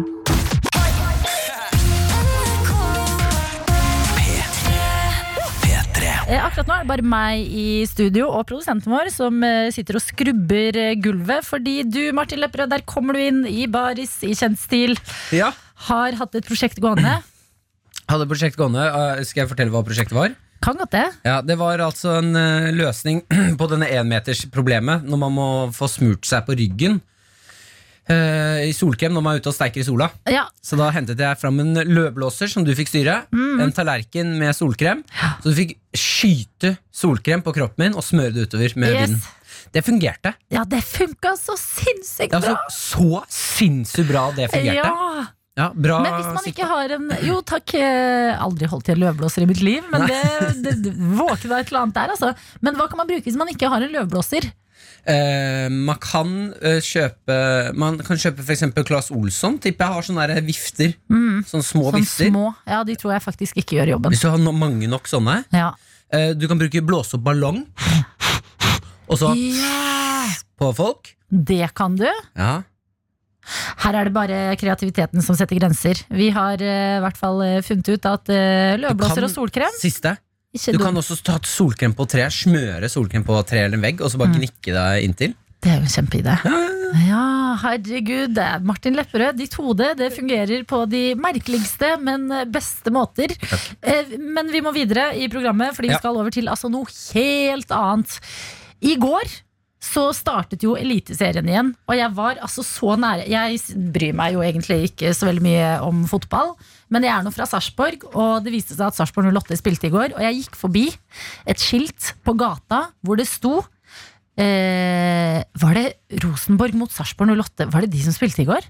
Akkurat nå er det bare meg i studio og produsenten vår som eh, sitter og skrubber eh, gulvet. Fordi du, Martin Lepperød, der kommer du inn i baris i kjent stil. Ja, Har hatt et prosjekt gående. *clears throat* hadde prosjekt gående. eh, Skal jeg fortelle hva prosjektet var? Kan godt det. Ja, Det var altså en eh, løsning *clears throat* på denne énmetersproblemet når man må få smurt seg på ryggen eh, i solkrem når man er ute og steiker i sola. Ja, Så da hentet jeg fram en løvblåser som du fikk styre. En tallerken med solkrem. Så du fikk skyte solkrem på kroppen min og smøre det utover med Yes. vinden. Det fungerte. ja det funka så sinnssykt Altså, bra! så sinnssykt bra det fungerte. Ja. Ja, bra Men hvis man ikke har en Jo takk, eh, aldri holdt i en løvblåser i mitt liv, men det, det, det våkna et eller annet der, altså. Men hva kan man bruke hvis man ikke har en løvblåser? Eh, man kan uh, kjøpe Man kan kjøpe eksempel Claes Olsson. Tipper jeg har sånne vifter. Sånne små Sånn vifter. små. Ja, de tror jeg faktisk ikke gjør jobben. Hvis du har no mange nok sånne. Ja. Uh, du kan bruke blåse opp ballong. Og så yeah. på folk. det kan du. Ja. Her er det bare kreativiteten som setter grenser. Vi har i hvert fall funnet ut at uh, løvblåser og solkrem Siste. Ikke Du kan også ta et solkrem på tre, smøre solkrem på tre eller en vegg, og så Mm. bare gnikke deg inntil. Det er jo en kjempeidé. Ja, herregud. ja, herregud. Martin Lepperød, ditt hode, det fungerer på de merkeligste, men beste måter. Takk. Men vi må videre i programmet, fordi vi Ja. skal over til altså noe helt annet. I går så startet jo Eliteserien igjen, og jeg var altså så nære Jeg bryr meg jo egentlig ikke så veldig mye om fotball, men jeg er nå fra Sarpsborg, og det viste seg at Sarpsborg 08 spilte i går, og jeg gikk forbi et skilt på gata hvor det sto Eh, var det Rosenborg mot Sarpsborg 08? Var det de som spilte i går?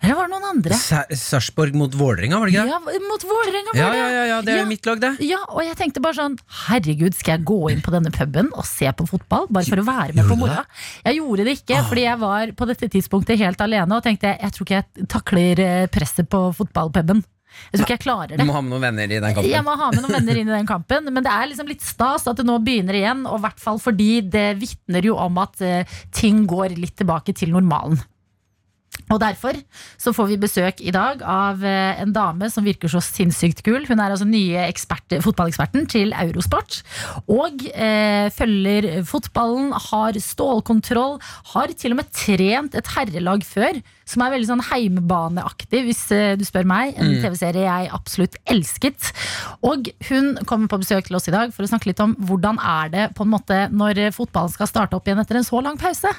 Eller var det noen andre? Sa- Sarpsborg mot Vålerenga, var det ikke det? Ja, mot Vålerenga, var det! ja, ja, ja, det er Ja. mitt lag, det. Ja, og jeg tenkte bare sånn Herregud, skal jeg gå inn på denne puben og se på fotball? Bare for å være med Gjorde på moroa? Jeg gjorde det ikke, fordi jeg var på dette tidspunktet helt alene og tenkte jeg tror ikke jeg takler eh, presset på fotballpuben. Jeg tror ikke jeg klarer Du det. må ha med noen venner i den kampen. Jeg må ha med noen venner inn i den kampen, men det er liksom litt stas at det nå begynner igjen. Og i hvert fall fordi det vitner jo om at uh, ting går litt tilbake til normalen. Og derfor så får vi besøk i dag av eh, en dame som virker så sinnssykt kul. Hun er altså nye ekspert, fotballeksperten til Eurosport. Og eh, følger fotballen, har stålkontroll, har til og med trent et herrelag før. Som er veldig sånn heimebaneaktig, hvis eh, du spør meg. En TV-serie jeg absolutt elsket. Og hun kommer på besøk til oss i dag for å snakke litt om hvordan er det på en måte når fotballen skal starte opp igjen etter en så lang pause.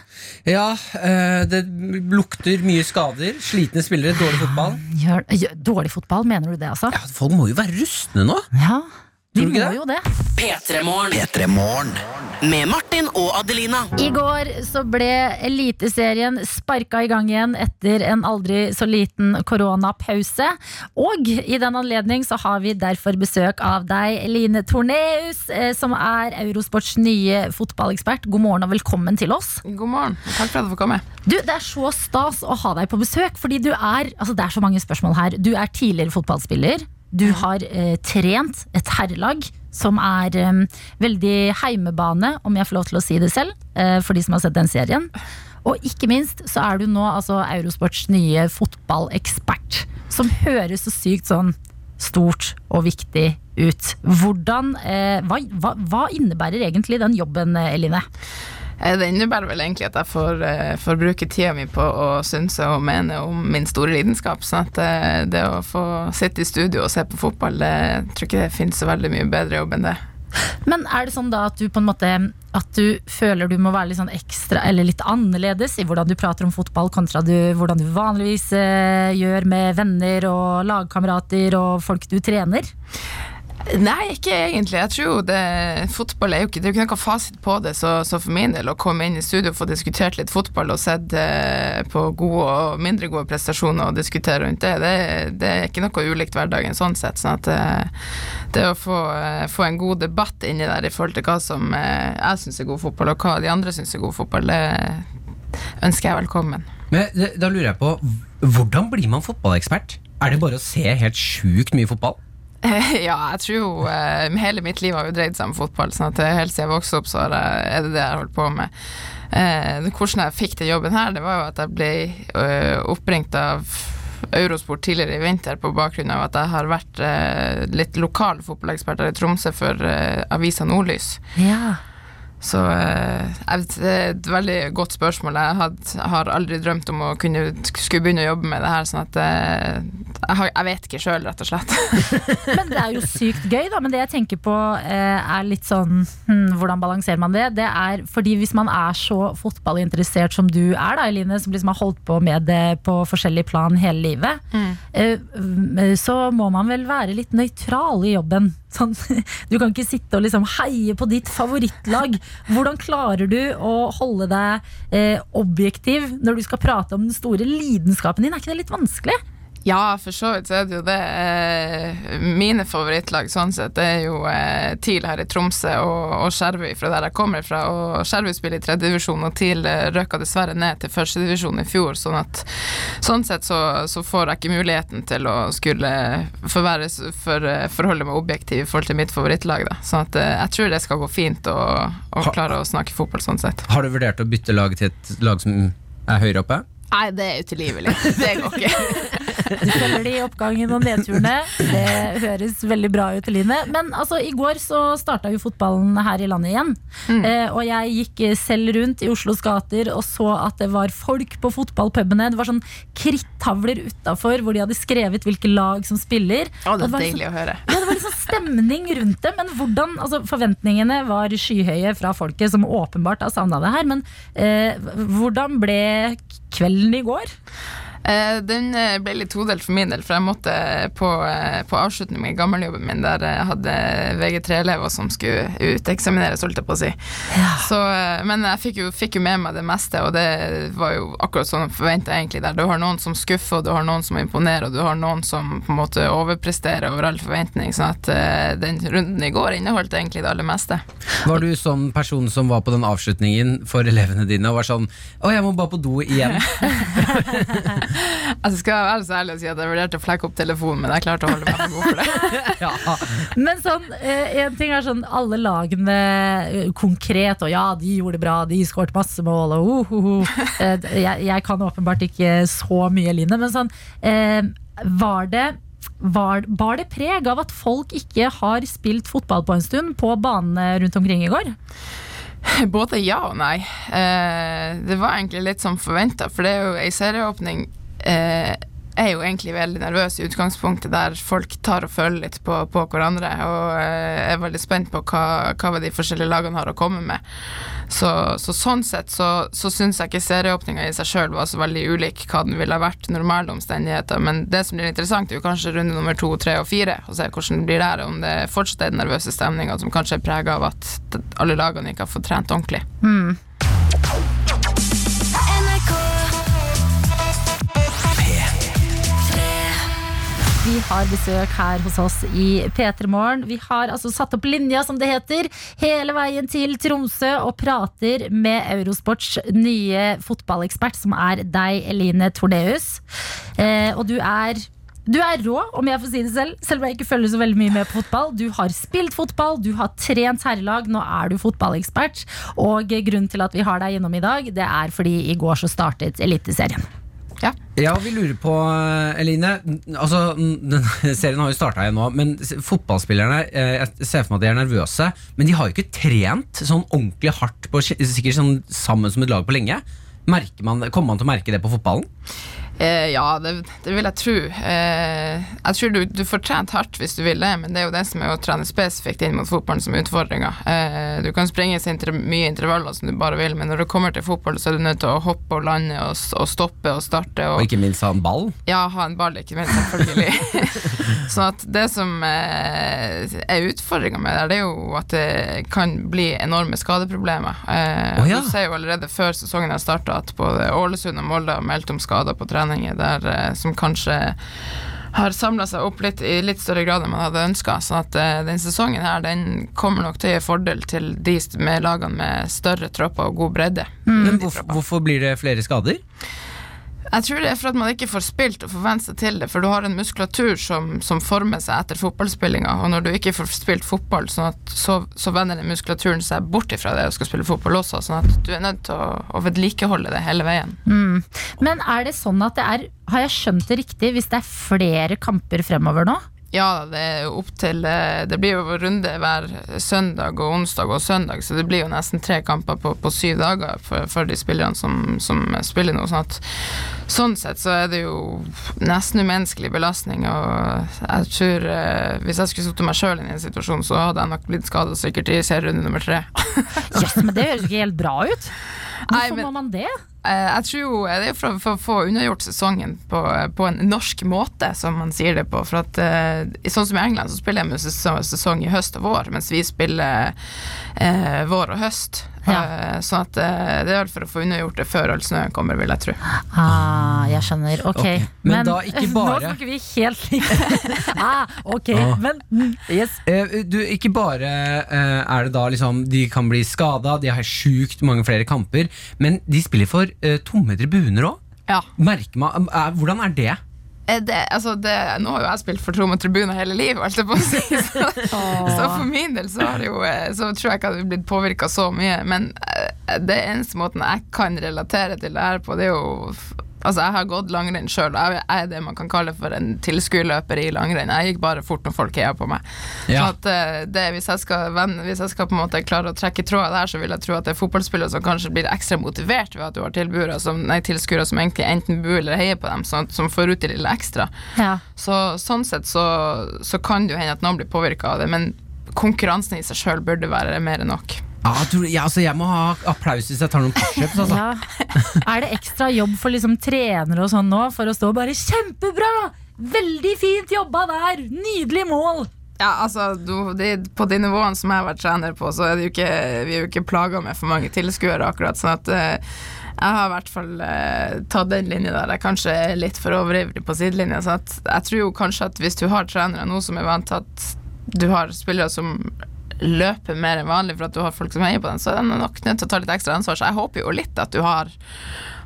Ja, eh, det lukter mye skader. Slitne spillere, dårlig fotball. Gjør, gjør, dårlig fotball, mener du det, altså? Ja, folk må jo være rustne nå. Ja, de Tror du må ikke det? jo det. P3morgen. Med Martin og Adelina. I går så ble Eliteserien sparka i gang igjen etter en aldri så liten koronapause. Og i den anledning så har vi derfor besøk av deg, Line Torneus, eh, som er Eurosports nye fotballekspert. God morgen og velkommen til oss. God morgen. Takk for at jeg fikk komme. Du, Det er så stas å ha deg på besøk, fordi du er altså Det er så mange spørsmål her. Du er tidligere fotballspiller. Du har eh, trent et herrelag som er eh, veldig heimebane, om jeg får lov til å si det selv, eh, for de som har sett den serien. Og ikke minst så er du nå altså Eurosports nye fotballekspert, som høres så sykt sånn stort og viktig ut. Hvordan, eh, hva, hva, hva innebærer egentlig den jobben, eh, Eline? Eh, Det innebærer vel egentlig at jeg får, eh, får bruke tida mi på å synse og mene om min store lidenskap. Sånn at eh, det å få sitte i studio og se på fotball, det jeg ikke det finnes så veldig mye bedre jobb enn det. Men er det sånn da at du på en måte At du føler du må være litt sånn ekstra Eller litt annerledes i hvordan du prater om fotball kontra du, hvordan du vanligvis gjør med venner og lagkamerater og folk du trener? Nei, ikke egentlig. Jeg tror jo det Fotball er jo ikke Det er jo ikke noe fasit på det, så, så for min del å komme inn i studio og få diskutert litt fotball og sett eh, på gode og mindre gode prestasjoner og diskutere rundt det, det, det er ikke noe ulikt hverdagen sånn sett. Sånn at eh, det å få, eh, få en god debatt inni der i forhold til hva som eh, jeg syns er god fotball, og hva de andre syns er god fotball, det ønsker jeg velkommen. Men det- da lurer jeg på, hvordan blir man fotballekspert? Er det bare å se helt sjukt mye fotball? *laughs* Ja, jeg tror jo eh, Hele mitt liv har jo dreid seg om fotball, sånn at helt siden jeg vokste opp, så er det det jeg har holdt på med. Eh, hvordan jeg fikk den jobben her, det var jo at jeg ble eh, oppringt av Eurosport tidligere i vinter på bakgrunn av at jeg har vært eh, litt lokal fotballekspert her i Tromsø for eh, avisa Nordlys. Ja. Så eh, det er et veldig godt spørsmål. Jeg had, har aldri drømt om å kunne skulle begynne å jobbe med det her, sånn at jeg, vet ikke sjøl, rett og slett. *laughs* Men det er jo sykt gøy, da. Men det jeg tenker på eh, er litt sånn hm, Hvordan balanserer man det? Det er fordi hvis man er så fotballinteressert som du er, da, Eline, som liksom har holdt på med det på forskjellig plan hele livet, eh, mm, så må man vel være litt nøytral i jobben. *laughs* Sånn, du kan ikke sitte og liksom heie på ditt favorittlag. Hvordan klarer du å holde deg eh, objektiv når du skal prate om den store lidenskapen din? Er ikke det litt vanskelig? Ja, for så vidt så er det jo det. Eh, mine favorittlag sånn sett det er jo eh, TIL her i Tromsø og, og Skjervøy fra der jeg kommer fra. Og Skjervøy spiller i tredjedivisjon, og TIL røka dessverre ned til førstedivisjon i fjor. Sånn at sånn sett så, så får jeg ikke muligheten til å skulle få for, eh, forholde meg objektiv i forhold til mitt favorittlag. Da. Sånn at eh, jeg tror det skal gå fint å, å klare å snakke fotball sånn sett. Har du vurdert å bytte lag til et lag som er høyere oppe? Nei, det er utilgivelig. Det går ikke. *laughs* Du følger de oppgangen og nedturene. Det høres veldig bra ut, Eline. Men altså, i går så starta jo fotballen her i landet igjen. Eh, og jeg gikk selv rundt i Oslos gater og så at det var folk på fotballpubene. Det var sånn krittavler utafor hvor de hadde skrevet hvilke lag som spiller. Å, det er var deilig å høre. Ja, det var liksom stemning rundt det, men hvordan, altså Forventningene var skyhøye fra folket, som åpenbart har savna det her. Men eh, hvordan ble kvelden i går? Eh, den eh, ble litt todelt for min del, for jeg måtte på, eh, på avslutning med gammeljobben min, der jeg hadde VG3-elever som skulle uteksamineres, holdt jeg på å si. Så, eh, men jeg fikk jo, fikk jo med meg det meste, og det var jo akkurat sånn jeg forventa egentlig der. Du har noen som skuffer, og du har noen som imponerer, og du har noen som på en måte overpresterer over all forventning. Sånn at eh, den runden i går inneholdt egentlig det aller meste. Var du sånn person som var på den avslutningen for elevene dine og var sånn Å, jeg må bare på do igjen. *laughs* *laughs* Altså skal jeg være så ærlig å si at jeg vurderte å flekke opp telefonen, men jeg klarte å holde meg for god for det. *laughs* ja. Men sånn, eh, en ting er sånn alle lagene eh, konkret, og ja, de gjorde det bra, de skåret masse mål, og uh, uh, uh. Jeg, jeg kan åpenbart ikke så mye, Line, men sånn eh, Var det var, var det preg av at folk ikke har spilt fotball på en stund på banene rundt omkring i går? Både ja og nei. Eh, det var egentlig litt som forventa, for det er jo ei serieåpning eh, er jo egentlig veldig nervøs i utgangspunktet, der folk tar og følger litt på, på hverandre. Og eh, er veldig spent på hva, hva de forskjellige lagene har å komme med. Så, så sånn sett så, så syns jeg ikke serieåpninga i seg sjøl var så veldig ulik hva den ville vært normale omstendigheter. Men det som blir interessant, er jo kanskje runde nummer to, tre og fire, og se hvordan det blir der. Om det fortsatt er den nervøse stemninga som kanskje er prega av at alle lagene ikke har fått trent ordentlig. Vi har besøk her hos oss i P3 Morgen. Vi har altså satt opp linja, som det heter, hele veien til Tromsø og prater med Eurosports nye fotballekspert, som er deg, Eline Tordeus. Eh, og du er du er rå, om jeg får si det selv, selv om jeg ikke følger så veldig mye med på fotball. Du har spilt fotball, du har trent herrelag, nå er du fotballekspert. Og grunnen til at vi har deg innom i dag, det er fordi i går så startet Eliteserien. Ja, vi lurer på, eh, Eline Altså, den *laughs* Serien har jo starta igjen nå, men fotballspillerne eh, Jeg ser for meg at de er nervøse, men de har jo ikke trent sånn ordentlig hardt på, sikkert sånn sammen som et lag på lenge. Man, kommer man til å merke det på fotballen? Eh, ja, det, det vil jeg tro. Eh, jeg tror du, du får trent hardt hvis du vil det, men det er jo det som er å trene spesifikt inn mot fotballen som utfordringa. Eh, du kan springe så inter mye intervaller som du bare vil, men når du kommer til fotball, så er du nødt til å hoppe og lande og, og stoppe og starte. Og Og, ikke minst ha en ball? ja, ha en ball, ikke minst, selvfølgelig. *laughs* sånn at det som eh, er utfordringa med det, det er jo at det kan bli enorme skadeproblemer. Eh, oh, ja. Du ser jo allerede før sesongen har starta at både Ålesund og Molde har meldt om skader på treninger der, eh, som kanskje har samla seg opp litt i litt større grad enn man hadde ønska. Så at eh, den sesongen her den kommer nok til å gi fordel til de med lagene med større tropper og god bredde. Men hvorfor, hvorfor blir det flere skader? Jeg tror det er for at man ikke får spilt og får vent seg til det, for du har en muskulatur som, som former seg etter fotballspillinga, og når du ikke får spilt fotball, sånn at, så, så vender den muskulaturen seg bort ifra det og skal spille fotball også, sånn at du er nødt til å, å vedlikeholde det hele veien. Men er det sånn at det er Har jeg skjønt det riktig hvis det er flere kamper fremover nå? Ja, det er jo opp til eh, Det blir jo runde hver søndag og onsdag og søndag, så det blir jo nesten tre kamper på, på syv dager for, for de spillerne som, som spiller nå. Sånn, at, sånn sett så er det jo nesten umenneskelig belastning, og jeg tror eh, Hvis jeg skulle satt meg sjøl i en situasjon, så hadde jeg nok blitt skada sikkert i serierunde nummer tre. *laughs* Jøss, men det høres ikke helt bra ut. Hvorfor Nei, men- må man det? Eh, Jeg tror jo det er for, å få unnagjort sesongen på, på en norsk måte, som man sier det på. For at eh, Sånn som i England så spiller de sesong i høst og vår, mens vi spiller eh, vår og høst. Ja. Eh, sånn at eh, det er vel for å få unnagjort det før all snøen kommer, vil jeg tro. Ah, jeg skjønner. Ok. okay. men da ikke *laughs* bare- Nå snakker vi helt likt. *laughs* ah, ok, Ah. men mm, yes. Eh, du, ikke bare er det da liksom De kan bli skada, de har sjukt mange flere kamper, men de spiller for tomme tribuner òg. Ja. Merker man Hvordan er det? Eh, Det, altså det, nå har jo jeg spilt for Troma og Tribuner hele livet, holdt jeg på å si. *laughs* Så, så for min del så, det jo, eh, så tror jeg ikke jeg hadde blitt påvirka så mye. Men eh, det eneste måten jeg kan relatere til det her på, det er jo Altså, jeg har gått langrenn sjøl, jeg er det man kan kalle for en tilskuerløper i langrenn. Jeg gikk bare fort når folk heia på meg. Ja. Så at eh, det, hvis, jeg skal hvis jeg skal på en måte klare å trekke tråder der, så vil jeg tro at det er fotballspillere som kanskje blir ekstra motivert ved at du har tilskuere som, som egentlig enten bor eller heier på dem, sånn, som får ut det lille ekstra. Ja. Så sånn sett så, så kan det jo hende at noen blir påvirka av det, men konkurransen i seg sjøl burde være mer enn nok. Ja, jeg, tror, ja, altså, jeg må ha applaus hvis jeg tar noen pushups. Altså. Ja. Er det ekstra jobb for liksom trenere og sånn nå for å stå og bare 'Kjempebra! Veldig fint jobba der! Nydelig mål!' Ja, altså, du, de, På de nivåene som jeg har vært trener på, så er det jo ikke, vi er jo ikke plaga med for mange tilskuere, akkurat. sånn at uh, jeg har i hvert fall uh, tatt den linja der jeg kanskje er litt for overivrig på sidelinja. Så at jeg tror jo kanskje at hvis du har trenere nå som er vant til at du har spillere som løper mer enn vanlig for at du har folk som heier på den, så er den nok nødt til å ta litt ekstra ansvar. Så jeg håper jo litt at du har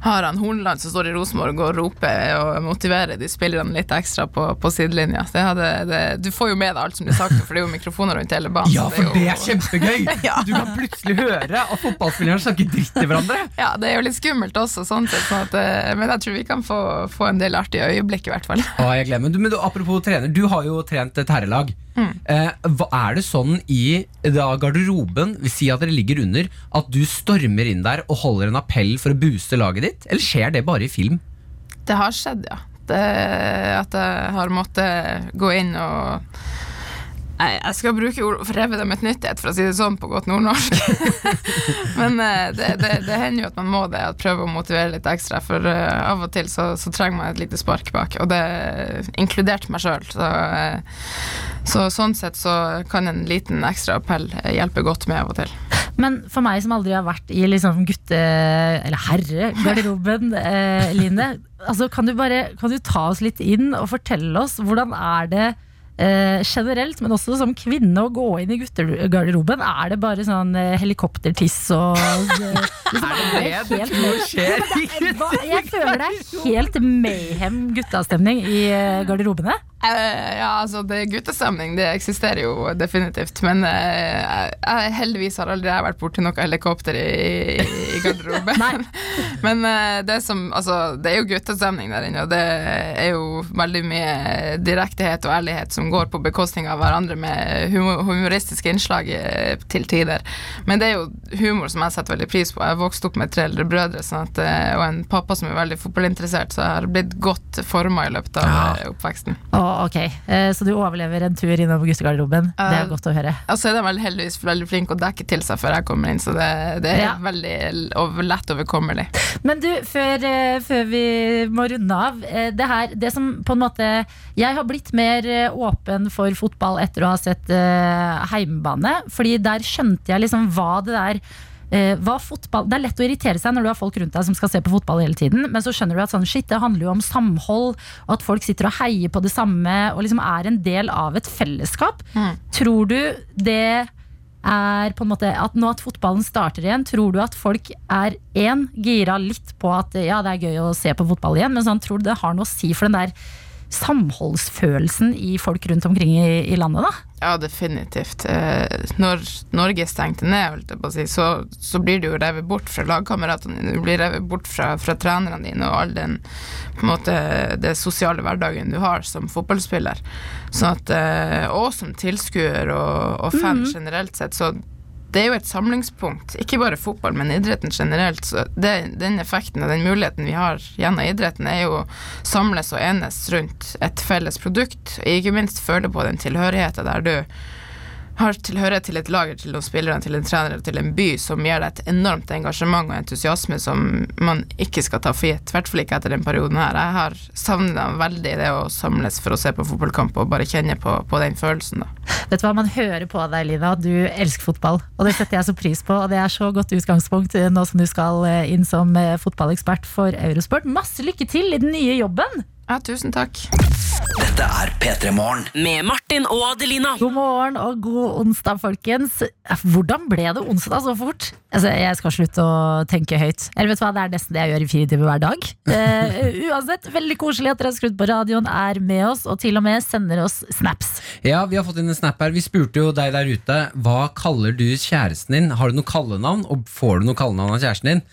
har han Hornland som står i Rosenborg og roper og motiverer de spillerne litt ekstra på, på sidelinja. Det det, du får jo med deg alt som blir sagt, for det er jo mikrofoner rundt hele banen. Ja, for det jo- er kjempegøy! *laughs* Ja. Du kan plutselig høre at fotballspillerne snakker dritt til hverandre. Ja, det er jo litt skummelt også, sånn sett. Sånn at, eh, men jeg tror vi kan få, få en del artige øyeblikk, i hvert fall. Å, jeg glemmer. meg. men du, apropos trener, du har jo trent et herrelag. Eh, hva, er det sånn i da, garderoben, sier at dere ligger under, at du stormer inn der og holder en appell for å booste laget ditt? Eller skjer det bare i film? Det har skjedd, ja. Det, at jeg har måttet gå inn og Nei, jeg skal bruke ord for revet dem et nyttighet, for å si det sånn på godt nordnorsk. *laughs* Men eh, det, det, det hender jo at man må det, at prøve å motivere litt ekstra. For eh, av og til så, så trenger man et lite spark bak, og det inkludert meg sjøl. Så, eh, så sånn sett så kan en liten ekstra appell hjelpe godt med av og til. Men for meg som aldri har vært i liksom gutte- eller herregarderoben, eh, Line, altså kan du bare kan du ta oss litt inn og fortelle oss hvordan er det eh, generelt, men også som kvinne å gå inn i guttegarderoben? Er det bare sånn eh, helikoptertiss og eh, *laughs* liksom, er det det du tror skjer? Hva, jeg føler det er helt mayhem guttastemning i eh, garderobene. Eh, ja, altså det guttestemning, det eksisterer jo definitivt. Men eh, jeg, heldigvis har aldri jeg vært borti noe helikopter i, i, i garderoben. *laughs* *laughs* men eh, det, som, altså, det er jo guttestemning der inne, og det er jo veldig mye direktehet og ærlighet som går på bekostning av hverandre med humoristiske innslag eh, til tider. Men det er jo humor som jeg setter veldig pris på. Jeg har vokst opp med tre eldre brødre sånn at, eh, og en pappa som er veldig fotballinteressert, så jeg har blitt godt forma i løpet av Ja. eh, oppveksten. Å, ok, eh, Så du overlever en tur innom guttegarderoben. Det er godt å høre. Altså er de vel heldigvis veldig flinke å dekke til seg før jeg kommer inn, så det, det er Ja. veldig over, lett overkommelig. Men du, før, før vi må runde av Det her, det som på en måte Jeg har blitt mer eh, åpen for fotball etter å ha sett uh, Heimebane. Fordi der skjønte jeg liksom hva det der eh, hva fotball, Det er lett å irritere seg når du har folk rundt deg som skal se på fotball hele tiden, men så skjønner du at sånn, shit, det handler jo om samhold, og at folk sitter og heier på det samme og liksom er en del av et fellesskap. Mm. Tror du det er på en måte at nå at fotballen starter igjen, tror du at folk er én gira litt på at ja, det er gøy å se på fotball igjen, men sånn, tror du det har noe å si for den der samholdsfølelsen i folk rundt omkring i, i landet, da? Ja, definitivt. Eh, når Norge stengte ned, si, så, så blir du jo revet bort fra lagkameratene dine, du blir revet bort fra, fra trenerne dine og all den på en måte, det sosiale hverdagen du har som fotballspiller. Sånn at, eh, og som tilskuer og, og fan generelt sett, så det er jo et samlingspunkt, ikke bare fotball, men idretten generelt. Så det, den effekten og den muligheten vi har gjennom idretten, er jo å samles og enes rundt et felles produkt. Ikke minst føle på den tilhørigheten der du har tilhørighet til et lager, til noen spillere, til en trener til en by, som gir deg et enormt engasjement og entusiasme som man ikke skal ta for gitt. I hvert fall ikke etter den perioden her. Jeg har savnet veldig det å samles for å se på fotballkamp og bare kjenne på, på den følelsen, da. Vet du hva, Man hører på deg, Lina, du elsker fotball. Og det setter jeg så pris på. Og det er så godt utgangspunkt nå som du skal eh, inn som eh, fotballekspert for Eurosport. Masse lykke til i den nye jobben! Ja, tusen takk. Dette er P3 Morgen. Med Martin og Adelina. God morgen og god onsdag, folkens. Hvordan ble det onsdag så fort? Altså, jeg skal slutte å tenke høyt. Eller vet du hva, Det er nesten det jeg gjør i fire timer hver dag. Eh, *laughs* uansett, veldig koselig at dere har skrudd på radioen, er med oss og til og med sender oss snaps. Ja, vi har fått inn en snap her. Vi spurte jo deg der ute hva kaller du kjæresten din. Har du noe kallenavn, og får du noe kallenavn av kjæresten din?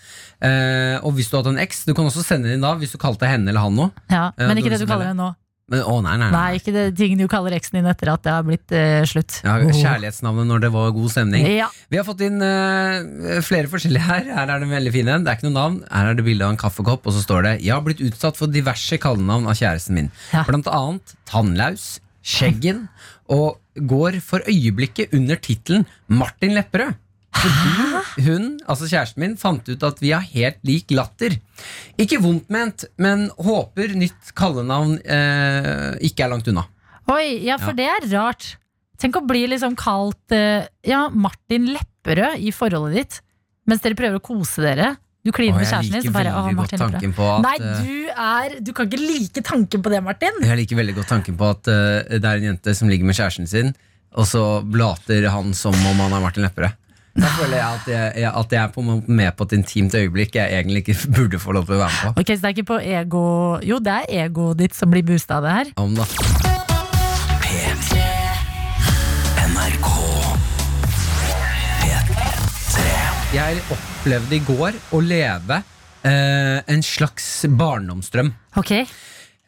Eh, og hvis du hadde en eks, du kan også sende inn da hvis du kalte henne eller han noe. Ja, Ja, men ikke det du kaller henne nå. Men, å, nei, nei, nei. Nei, ikke det ting du kaller eksen din etter at det har blitt eh, slutt. Ja, kjærlighetsnavnet når det var god stemning. Ja. Vi har fått inn eh, flere forskjellige her. Her er det en veldig fin en. Det er ikke noe navn. Her er det bilde av en kaffekopp, og så står det 'Jeg har blitt utsatt for diverse kallenavn av kjæresten min'. Ja. Blant annet Tannlaus, Skjeggen, og går for øyeblikket under tittelen Martin Lepperød. Fordi hun, altså kjæresten min, fant ut at vi har helt lik latter. Ikke vondt ment, men håper nytt kallenavn eh, ikke er langt unna. Oi, ja, for det er rart. Tenk å bli liksom kalt eh, ja, Martin Lepperød i forholdet ditt, mens dere prøver å kose dere. Du kliner med kjæresten din, så bare å, Martin Lepperød. Nei, du er Du kan ikke like tanken på det, Martin. Jeg liker veldig godt tanken på at uh, det er en jente som ligger med kjæresten sin, og så blater han som om han er Martin Lepperød. Da føler jeg at jeg, jeg, at jeg er på med på et intimt øyeblikk jeg egentlig ikke *laughs* burde få lov til å være med på. Ok, Så det er ikke på ego Jo, det er egoet ditt som blir boosta av det her. Om da. P3. NRK. P3. Jeg opplevde i går å leve eh, en slags barndomsdrøm. Ok,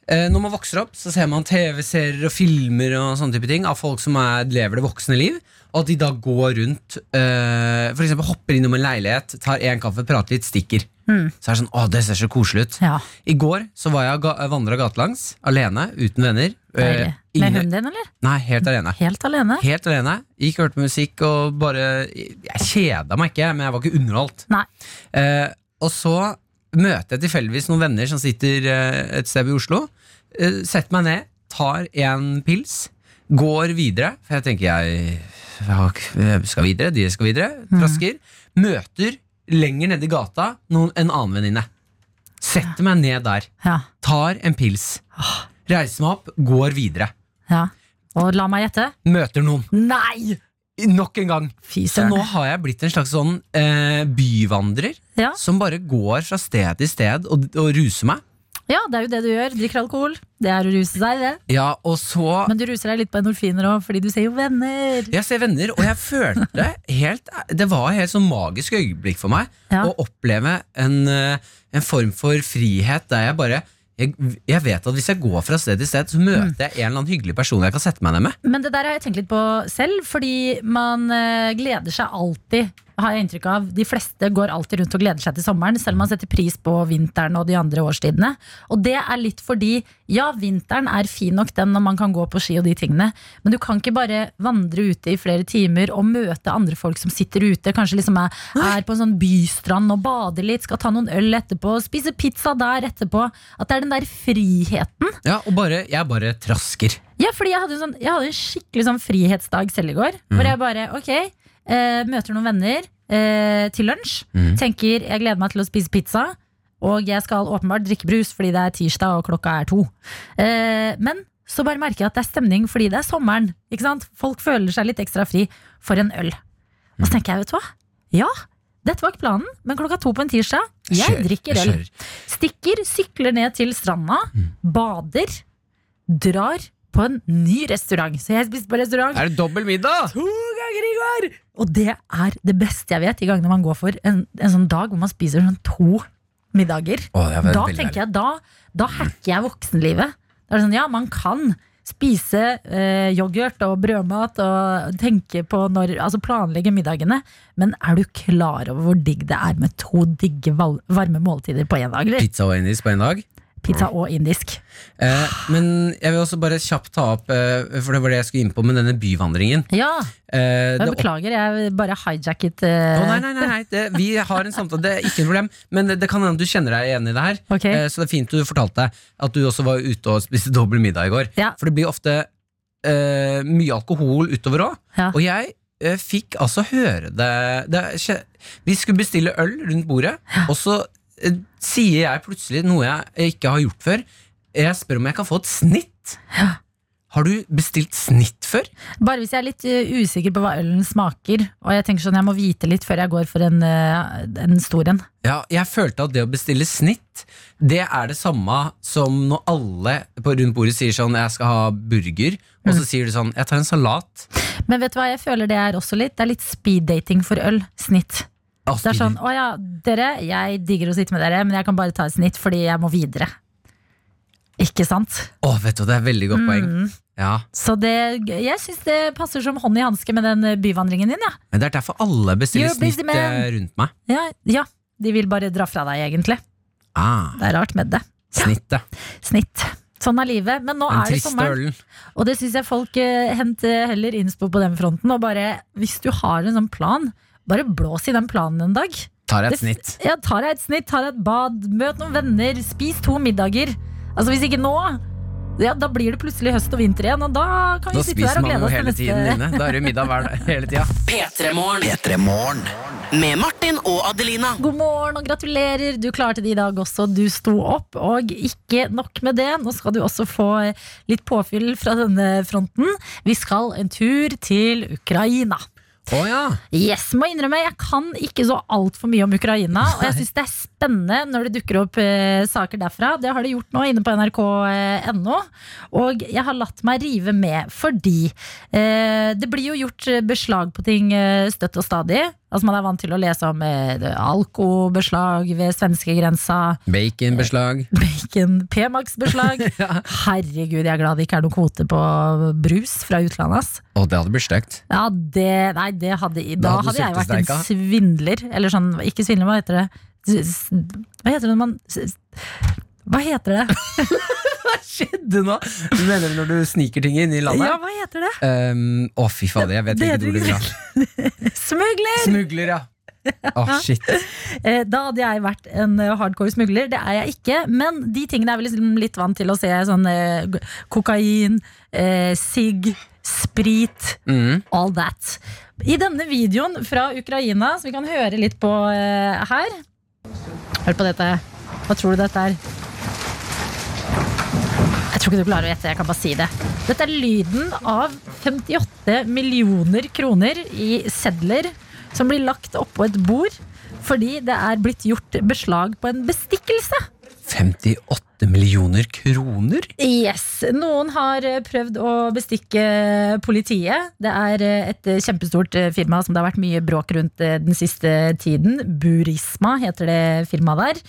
Eh, når man vokser opp, så ser man TV-serier og filmer og sånne type ting av folk som er, lever det voksne liv, at de da går rundt uh, For eksempel hopper innom en leilighet, tar en kaffe, prater litt, stikker. Så er det sånn, å, det ser så koselig ut. ja, I går så var jeg ga vandra gatelangs, alene, uten venner. Uh. Med hunden din, eller? Nei, helt alene. Helt alene? Helt alene. Gikk og hørte musikk og bare Jeg kjeda meg ikke, men jeg var ikke underholdt. Nei. Uh, og så møter jeg tilfeldigvis noen venner som sitter et sted i Oslo. Setter meg ned, tar en pils, går videre. For jeg tenker jeg skal videre, de skal videre. Trasker. Møter lenger nede i gata noen, en annen venninne. Setter meg ned der, Ja, tar en pils. Reiser meg opp, går videre. ja. Og la meg gjette. Møter noen. Nei! Nok en gang. Så nå har jeg blitt en slags sånn eh, byvandrer Ja. som bare går fra sted til sted og, og ruser meg. Ja, det er jo det du gjør. Drikker alkohol. Det er å ruse seg, det. Ja, og så Men du ruser deg litt på endorfiner òg, fordi du ser jo venner. Jeg ser venner, og jeg følte helt Det var et helt sånn magisk øyeblikk for meg Ja. å oppleve en, eh, en form for frihet der jeg bare jeg, jeg vet at hvis jeg går fra sted til sted, så møter jeg en eller annen hyggelig person jeg kan sette meg ned med. Men det der har jeg tenkt litt på selv, fordi man eh, gleder seg alltid. Har jeg inntrykk av De fleste går alltid rundt og gleder seg til sommeren, selv om man setter pris på vinteren og de andre årstidene. Og det er litt fordi, ja, vinteren er fin nok den når man kan gå på ski og de tingene, men du kan ikke bare vandre ute i flere timer og møte andre folk som sitter ute, kanskje liksom er, er på en sånn bystrand og bader litt, skal ta noen øl etterpå, spise pizza der etterpå. At det er den der friheten. Ja, Og bare, jeg bare trasker. Ja, fordi jeg hadde, sånn, jeg hadde en skikkelig sånn frihetsdag selv i går. Hvor jeg bare, ok, møter noen venner eh, til lunsj. Mm. Tenker jeg gleder meg til å spise pizza. Og jeg skal åpenbart drikke brus fordi det er tirsdag og klokka er to. Eh, men så bare merker jeg at det er stemning fordi det er sommeren. Ikke sant? Folk føler seg litt ekstra fri for en øl. Og så tenker jeg, vet du hva? Ja, dette var ikke planen, men klokka to på en tirsdag, jeg drikker øl. Stikker, sykler ned til stranda, bader, drar på en ny restaurant. Så jeg spiste på restaurant Er det dobbel middag? to ganger i går! Og det er det beste jeg vet, i gangene man går for en, en sånn dag hvor man spiser sånn to middager. Å, det er veldig Da tenker jeg, da, da hacker jeg voksenlivet. Da er det sånn, ja, man kan spise eh, yoghurt og brødmat og tenke på når, altså planlegge middagene. Men er du klar over hvor digg det er med to digge varme måltider på én dag? Eller? Pizza og indisk på en dag? Pizza og indisk. Eh, men jeg vil også bare kjapt ta opp, eh, for det var det jeg skulle inn på med denne byvandringen. Ja, Eh, jeg beklager, jeg bare hijacket eh, Oh, nei, nei, nei, nei. Det, vi har en samtale, det er ikke noe problem. Men det, det kan hende du kjenner deg igjen i det her. Okay. Eh, så det er fint du fortalte at du også var ute og spiste dobbel middag i går. Ja. For det blir ofte eh, mye alkohol utover òg. Ja. Og jeg eh, fikk altså høre det, det Vi skulle bestille øl rundt bordet, og så sier jeg plutselig noe jeg ikke har gjort før. Jeg spør om jeg kan få et snitt. Ja. Har du bestilt snitt før? Bare hvis jeg er litt eh, usikker på hva ølen smaker, og jeg tenker sånn jeg må vite litt før jeg går for en, eh, en stor en. Ja, jeg følte at det å bestille snitt, det er det samme som når alle på rundt bordet sier sånn 'jeg skal ha burger', og Mm. så sier du sånn 'jeg tar en salat'. Men vet du hva jeg føler det er også litt? Det er litt speed-dating for øl. Snitt. Det er sånn, å ja, dere, jeg digger å sitte med dere, men jeg kan bare ta et snitt fordi jeg må videre. Ikke sant? Å, vet du, det er veldig godt poeng. Mm. Ja, Så det, jeg syns det passer som hånd i hanske med den byvandringen din, ja. Men det er derfor alle bestiller snitt rundt meg. ja. Ja, de vil bare dra fra deg, egentlig. Ah, Det er rart med det. snittet. Snitt. Sånn er livet. Men nå Den er det sommeren. Og det syns jeg folk eh, henter heller innspo på den fronten. Og bare, hvis du har en sånn plan, bare blås i den planen en dag. Tar jeg et Det- snitt. Ja, tar jeg et snitt, tar jeg et bad, møt noen venner, spis to middager. Altså Hvis ikke nå, ja, da blir det plutselig høst og vinter igjen, og da kan vi Da sitte der og glede oss til hele tiden inne. Da er det middag hver hele tida. P3morgen. P3 Morgen. Med Martin og Adelina. God morgen og gratulerer, du klarte det i dag også. Du sto opp, og ikke nok med det. Nå skal du også få litt påfyll fra denne fronten. Vi skal en tur til Ukraina. Å ja. Yes, må innrømme, Jeg kan ikke så altfor mye om Ukraina. Og jeg syns det er spennende når det dukker opp eh, saker derfra. Det har det gjort nå inne på nrk.no. Og jeg har latt meg rive med fordi eh, det blir jo gjort beslag på ting eh, støtt og stadig. Altså Man er vant til å lese om eh, alkobeslag ved svenskegrensa, Baconbeslag. bacon, P-Max-beslag. *laughs* Herregud, jeg er glad det ikke er noen kvote på brus fra utlandet. ass. Å, det hadde blitt stygt. Ja, det, nei, det hadde, da hadde hadde jeg vært en svindler. Eller sånn, ikke svindler, hva heter det? S- s- Hva heter det når man s- Hva heter det? *laughs* Hva skjedde nå? Du mener når du sniker ting inn i landet? Ja, hva heter det? Um, å, fy fader, jeg vet Det hvilket ord du vil ha. *laughs* Smugler! Smugler, ja. Oh, shit. Eh, Da hadde jeg vært en eh, hardcore smugler. Det er jeg ikke. Men de tingene er vi liksom litt vant til å se. Sånn eh, kokain, eh, sigg, sprit. Mm. All that. I denne videoen fra Ukraina, som vi kan høre litt på her Hør på dette. Hva tror du dette er? Tror ikke du klarer å gjette, jeg kan bare si det. Dette er lyden av 58 millioner kroner i sedler som blir lagt oppå et bord fordi det er blitt gjort beslag på en bestikkelse. 58 millioner kroner? Yes, Noen har eh, prøvd å bestikke politiet. Det er eh, et eh, kjempestort eh, firma som det har vært mye bråk rundt eh, den siste tiden. Burisma heter det firmaet der.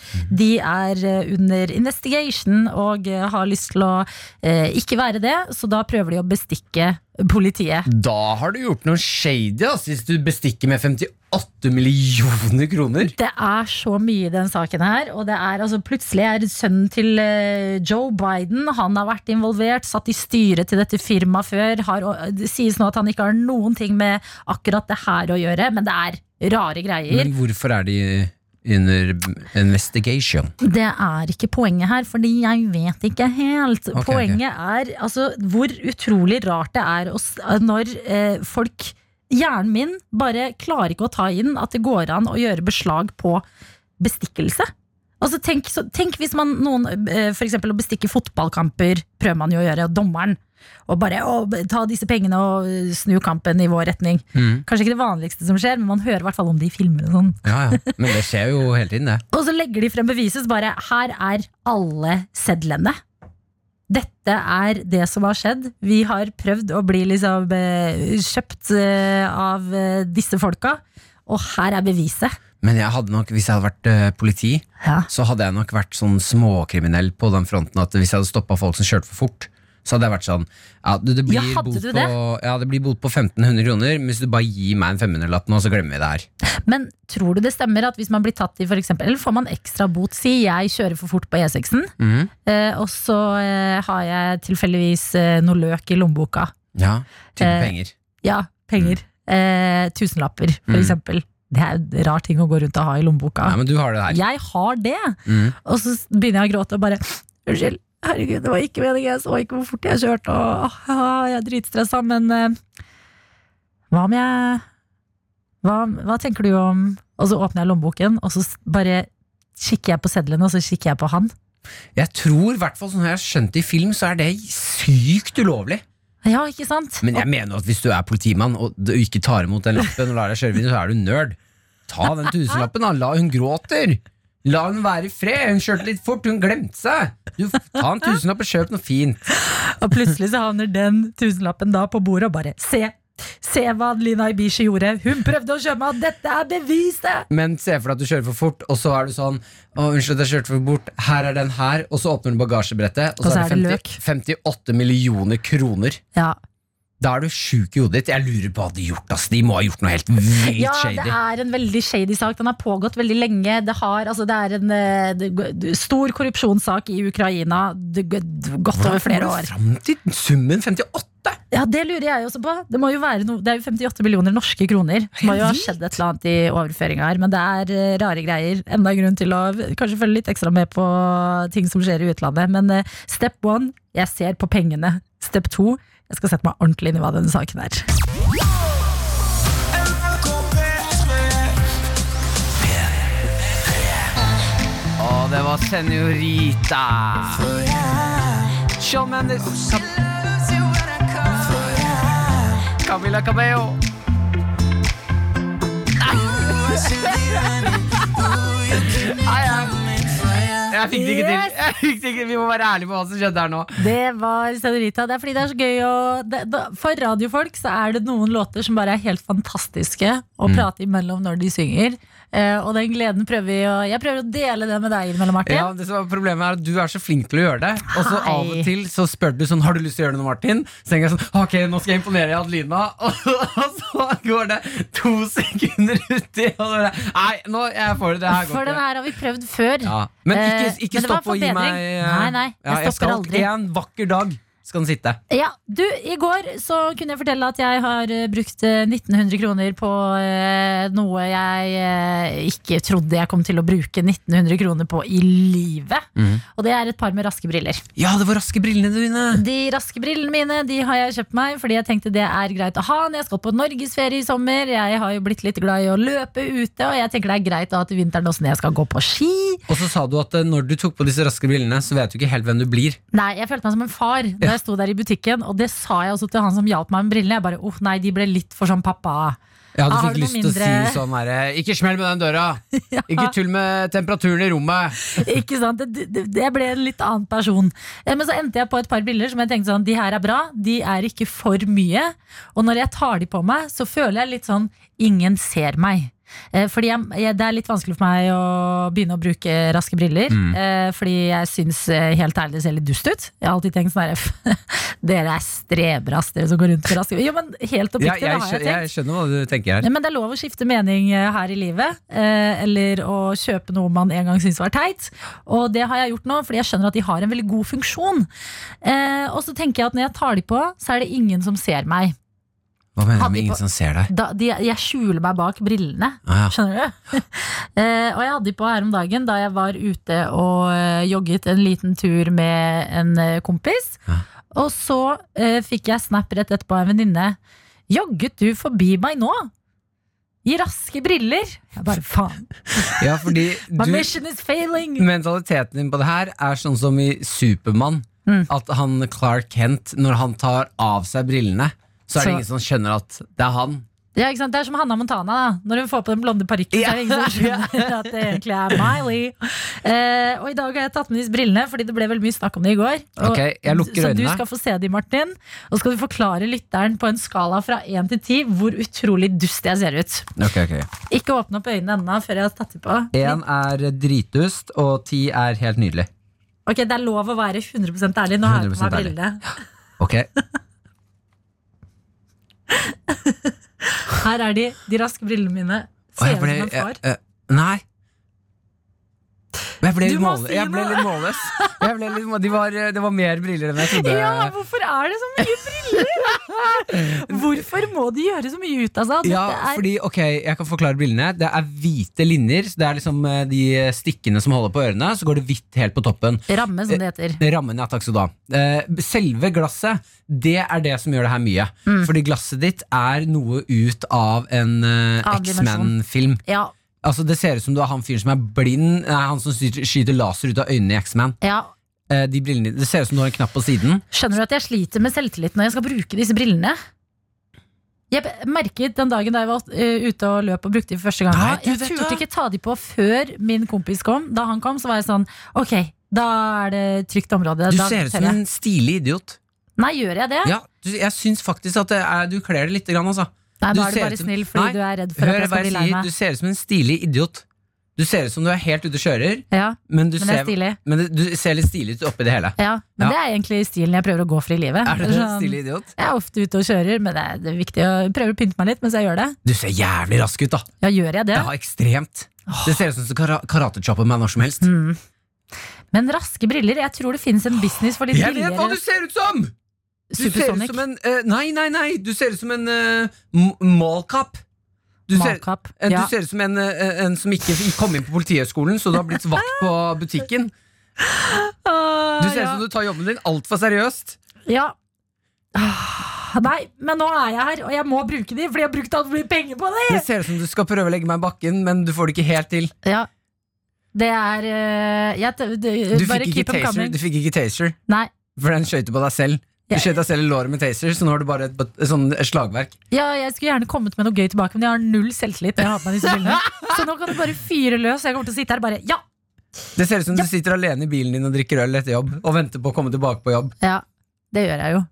De er eh, under investigation og eh, har lyst til å eh, ikke være det, så da prøver de å bestikke politiet. Da har du gjort noe shady, ass, hvis du bestikker med 58 millioner kroner. Det er så mye i den saken her. Og det er altså plutselig er sønnen til eh, Joe Biden Han har vært involvert, satt i styret til dette firmaet før. Har, det sies nå at han ikke har noen ting med akkurat det her å gjøre, men det er rare greier. Men hvorfor er de under investigation? Det er ikke poenget her, fordi jeg vet ikke helt. Okay, poenget poenget er altså, hvor utrolig rart det er å når eh, folk Hjernen min bare klarer ikke å ta inn at det går an å gjøre beslag på bestikkelse. Altså, tenk, så, tenk hvis man noen eh, For eksempel å bestikke fotballkamper prøver man jo å gjøre, og dommeren. Og bare å, ta disse pengene og eh, snu kampen i vår retning. Mm. Kanskje ikke det vanligste som skjer, men man hører i hvert fall om det i filmer. og sånn Ja, ja. Men det skjer jo hele tiden, det. *laughs* og så legger de frem beviset, så bare Her er alle sedlene. Dette er det som har skjedd. Vi har prøvd å bli liksom eh, kjøpt eh, av disse folka, og her er beviset. Men jeg hadde nok, hvis jeg hadde vært politi, Ja. så hadde jeg nok vært sånn småkriminell på den fronten at hvis jeg hadde stoppa folk som kjørte for fort, så hadde jeg vært sånn Ja, det, blir Ja, bot på, det? ja, det blir bot på 1500 kroner, men hvis du bare gir meg en 500-lapp nå, så glemmer vi det her. *laughs* Men tror du det stemmer at hvis man blir tatt i eksempel, Eller får man ekstra bot? Si jeg kjører for fort på E6-en, mm. eh, og så eh, har jeg tilfeldigvis eh, noe løk i lommeboka. Ja, type Eh, penger. Ja, penger. Eh, tusenlapper, for Mm. eksempel. Det er en rar ting å gå rundt og ha i lommeboka. Nei, men du har det her. Jeg har det! Mm. Og så begynner jeg å gråte og bare Unnskyld, herregud, det var ikke meningen, jeg så ikke hvor fort jeg kjørte, og ah, jeg er dritstressa, men eh, hva om jeg hva, hva tenker du om Og så åpner jeg lommeboken, og så bare kikker jeg på sedlene, og så kikker jeg på han. Jeg tror, i hvert fall sånn jeg har skjønt det i film, så er det sykt ulovlig. Ja, ikke sant? Men jeg mener at hvis du er politimann og du ikke tar imot den lappen og lar deg kjøre videre, så er du nerd. Ta den tusenlappen, da. La hun gråter. La hun være i fred. Hun kjørte litt fort, hun glemte seg. Du, ta en tusenlapp og kjøp noe fint. Og plutselig så havner den tusenlappen da på bordet og bare Se! Se hva Lina Ibishi gjorde! Hun prøvde å kjøpe meg! Dette er beviset! Men se for deg at du kjører for fort, og så er du sånn Å, unnskyld jeg kjørte for bort. Her er den her. Og så åpner du bagasjebrettet, og så, er det 50, 58 millioner kroner. Ja, Da er du sjuk i hodet ditt. Jeg lurer på hva de har gjort. Altså. De må ha gjort noe helt vilt ja det er en veldig shady sak. Den har pågått veldig lenge. Det, har, altså, det er en eh, det, stor korrupsjonssak i Ukraina. Det, godt over flere år. Fram til summen 58! Ja, Det lurer jeg også på. Det, må jo være noe, det er jo 58 millioner norske kroner. Det må jo ha skjedd et eller annet i overføringa her, men det er eh, rare greier. Enda en grunn til å kanskje følge litt ekstra med på ting som skjer i utlandet. Men eh, step one, jeg ser på pengene. Step two, jeg skal sette meg ordentlig inn i hva denne saken er. Å, det var Senorita. Shawn Mendes. Camila Cabello. Nei, *laughs* jeg- Jeg fikk det ikke til. Jeg fikk det ikke. Vi må være ærlige på hva som skjedde her nå. Det var Senorita. Det er fordi det er så gøy å det, da, For radiofolk så er det noen låter som bare er helt fantastiske å prate imellom når de synger. Eh, og den gleden prøver vi å Jeg prøver å dele det med deg innimellom, Martin. Ja, det som er Problemet er at du er så flink til å gjøre det. Og så av og til så spør du sånn Har du lyst til å gjøre det noe, Martin? Så tenker jeg sånn Ok, nå skal jeg imponere Adelina. *laughs* Og, så går det to sekunder uti, og så Nei, nå jeg får det. Det her går For den her har vi prøvd før. Ja. Men ikke, Eh, ikke men stopp å gi meg eh, Nei, nei, jeg ja, jeg skal aldri. En vakker dag skal den sitte. Ja, du, I går så kunne jeg fortelle at jeg har eh, brukt eh, 1900 kroner på eh, noe jeg eh, ikke trodde jeg kom til å bruke 1900 kroner på i livet. Mm. Og det er et par med raske briller. Ja, det var raske brillene dine! De raske brillene mine de har jeg kjøpt meg fordi jeg tenkte det er greit å ha når jeg skal på norgesferie i sommer. Jeg har jo blitt litt glad i å løpe ute, og jeg tenker det er greit da til vinteren også når jeg skal gå på ski. Og så sa du at eh, når du tok på disse raske brillene, så vet du ikke helt hvem du blir. Nei, jeg følte meg som en far da jeg sto der i butikken, og det sa jeg også til han som hjalp meg med brillene. Jeg bare, oh nei, de ble litt for sånn pappa. Ja, du fikk lyst til å si sånn herre Ikke smell med den døra! *laughs* Ikke tull med temperaturen i rommet! *laughs* Ikke sant? Det, det, det ble en litt annen person. Men så endte jeg på et par briller som jeg tenkte sånn, de her er bra, de er ikke for mye. Og når jeg tar de på meg, så føler jeg litt sånn, ingen ser meg. Eh, Fordi jeg, jeg, Det er litt vanskelig for meg å begynne å bruke raske briller. eh, Fordi jeg syns eh, helt ærlig det ser litt dust ut. Jeg har alltid tenkt sånn her *laughs* Dere er strebrass, dere som går rundt med raske briller. Jo, men helt Ja, oppriktig, jeg, det har jeg tenkt. jeg skjønner hva du tenker her. Men det er lov å skifte mening eh, her i livet. Eh, eller å kjøpe noe man en gang syntes var teit. Og det har jeg gjort nå, fordi jeg skjønner at de har en veldig god funksjon. Eh, og så tenker jeg at når jeg tar de på, så er det ingen som ser meg. Hva mener du med ingen på- som ser deg? Da, de, jeg skjuler meg bak brillene. Ah, ja. Skjønner du? *laughs* eh, og jeg hadde de på her om dagen da jeg var ute og eh, jogget en liten tur med en eh, kompis. Ja. Og så eh, fikk jeg snap rett etterpå av en venninne. Jogget du forbi meg nå? I raske briller? Jeg bare faen. *laughs* ja, fordi My mission is failing! Mentaliteten din på det her er sånn som i Supermann. Mm. At han Clark Kent, når han tar av seg brillene, så er det ingen som skjønner at det er han. Ja, ikke sant? Det er som Hannah Montana. da Når hun får på den blonde parykken, så er det ingen som skjønner at det egentlig er Miley. Eh, og i dag har jeg tatt med disse brillene, fordi det ble veldig mye snakk om det i går. Og, okay, jeg lukker så du skal få se de, Martin. Og skal du forklare lytteren på en skala fra 1 til 10 hvor utrolig dust jeg ser ut. Ok, ok Ikke åpne opp øynene ennå før jeg har tatt dem på. 1 er dritdust, og 10 er helt nydelig. Ok, Det er lov å være 100 ærlig. Nå har jeg på meg brillene. Ok, Her er de, de raske brillene mine. Ser ut som en far. jeg- jeg- Nei. Jeg ble Du litt, må måle, si jeg ble litt målløs. Litt, de var, det var mer briller enn jeg trodde. Ja, hvorfor er det så mye briller? Hvorfor må de gjøre så mye ut av seg? Ja, er- fordi, ok, jeg kan forklare brillene Det er hvite linjer så Det er liksom eh, de stikkene som holder på ørene Så går det hvitt helt på toppen Ramme, som det heter. Rammen, ja, takk skal du ha Eh, Selve glasset, det er det som gjør det her mye Mm. Fordi glasset ditt er noe ut av en eh. X-Men-film Ja, Altså Det ser ut som du har han fyren som er blind, nei, han som skyter, laser ut av øynene i X-Man. Ja, Eh, de brillene, det ser ut som du har en knapp på siden. Skjønner du at jeg sliter med selvtillit når jeg skal bruke disse brillene? Jeg merket den dagen da jeg var eh, ute og løp og brukte de for første gang Nei, Jeg turte ikke ta de på før min kompis kom. Da han kom, så var jeg sånn Ok, da er det trygt område. Du da ser ut som en stilig idiot. Nei, gjør jeg det? Ja, Jeg syns faktisk at det er, du kler det lite grann, altså. Nei, Du er ser bare ut som- snill fordi Nei, er Hør du ser ut som en stilig idiot. Du ser ut som du er helt ute og kjører, Ja, men du, men er ser, men det- du ser litt stilig ut oppi det hele. Ja, men Ja. det er egentlig stilen jeg prøver å gå for i livet. Er du en Sånn, stilig idiot? Jeg er ofte ute og kjører, men det er, det er viktig å jeg prøver å pynte meg litt mens jeg gjør det. Du ser jævlig rask ut, da. Ja, gjør jeg det? Ja, ekstremt. Det ser ut som du kara- karatechopper meg når som helst. Mm. Men raske briller, jeg tror det finnes en business for litt Jeg vet hva billigere du ser ut som! Du ser ut Supersonic. som en eh, Nei, nei, nei! Du ser ut som en uh, mallkapp. Du ser, eh, Ja. du ser ut som en, eh, en som ikke kom inn på Politihøgskolen, så du har blitt vakt på *laughs* butikken. Ah, Du ser ut som du tar jobben din altfor seriøst. ja. Ah, Nei, men nå er jeg her, og jeg må bruke de, fordi jeg har brukt alt mye penger på de! Det ser ut som du skal prøve å legge meg i bakken, men du får det ikke helt til. Ja. Det er eh, jeg, det, Du fikk taser, du fikk ikke taser Nei. for den skøyter på deg selv. Du Ja. skjøt deg selv i låret med taser, så nå har du bare et, et, sånn et slagverk. Ja, jeg skulle gjerne kommet med noe gøy tilbake, men jeg har null selvtillit. jeg har på meg disse brillene. *laughs* Så nå kan du bare fyre løs. Jeg kommer til å sitte her og bare ja! Det ser ut som du sitter alene i bilen din og drikker øl etter jobb og venter på å komme tilbake på jobb. Ja, det gjør jeg jo.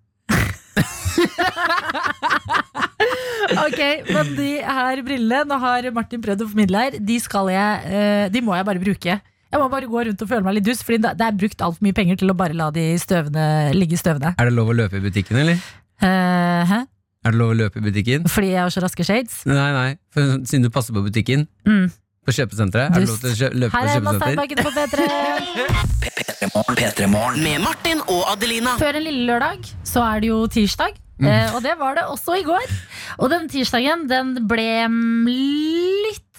*laughs* ok, men de her brillene, nå har Martin prøvd å formidle her, de skal jeg eh, De må jeg bare bruke. Jeg må bare gå rundt og føle meg litt dust, Fordi det er brukt altfor mye penger til å bare la de støvene ligge i støvene. Er det lov å løpe i butikken, eller? Eh, hæ? Er det lov å løpe i butikken? Fordi jeg har så raske shades? Nei, nei, for, siden du passer på butikken. Mm. På kjøpesenteret. Er det lov til å kjø løpe Her på er Emma kjøpesenter? Steinbakken på P3. P3morgen. P3morgen. Med Martin og Adelina. Før en lille lørdag så er det jo tirsdag. Eh, og det var det også i går. Og den tirsdagen den ble mm,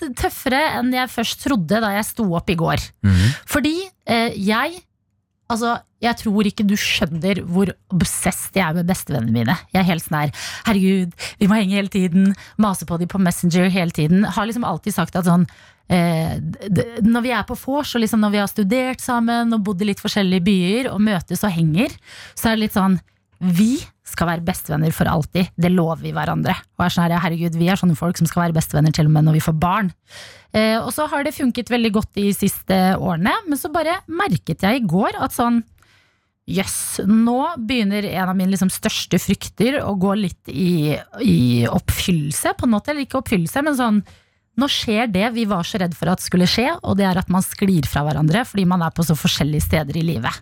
litt tøffere enn jeg først trodde da jeg sto opp i går. Mhm. Fordi eh, jeg Altså, jeg tror ikke du skjønner hvor obsessed jeg er med bestevennene mine. Jeg er helt sånn her Herregud, vi må henge hele tiden. Mase på dem på Messenger hele tiden. Har liksom alltid sagt at sånn eh, Når vi er på vors, og liksom når vi har studert sammen og bodd i litt forskjellige byer og møtes og henger, så er det litt sånn Vi skal være bestevenner for alltid. Det lover vi hverandre. Og er sånn her, herregud, Vi er sånne folk som skal være bestevenner til og med når vi får barn. Eh, og så har det funket veldig godt de siste årene, men så bare merket jeg i går at sånn Jøss, nå begynner en av mine liksom største frykter å gå litt i, i oppfyllelse, på en måte. Eller ikke oppfyllelse, men sånn Nå skjer det vi var så redd for at skulle skje, og det er at man sklir fra hverandre fordi man er på så forskjellige steder i livet.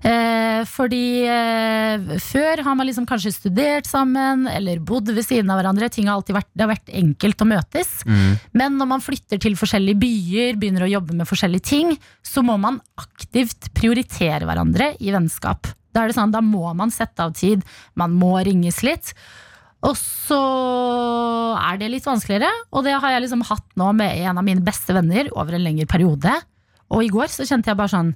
Eh, fordi eh, før har man liksom kanskje studert sammen eller bodd ved siden av hverandre. Ting har alltid vært, det har vært enkelt å møtes. Mm. Men når man flytter til forskjellige byer, begynner å jobbe med forskjellige ting, så må man aktivt prioritere hverandre i vennskap. Da er det sånn, da må man sette av tid, man må ringes litt. Og så er det litt vanskeligere, og det har jeg liksom hatt nå med en av mine beste venner over en lengre periode. Og i går så kjente jeg bare sånn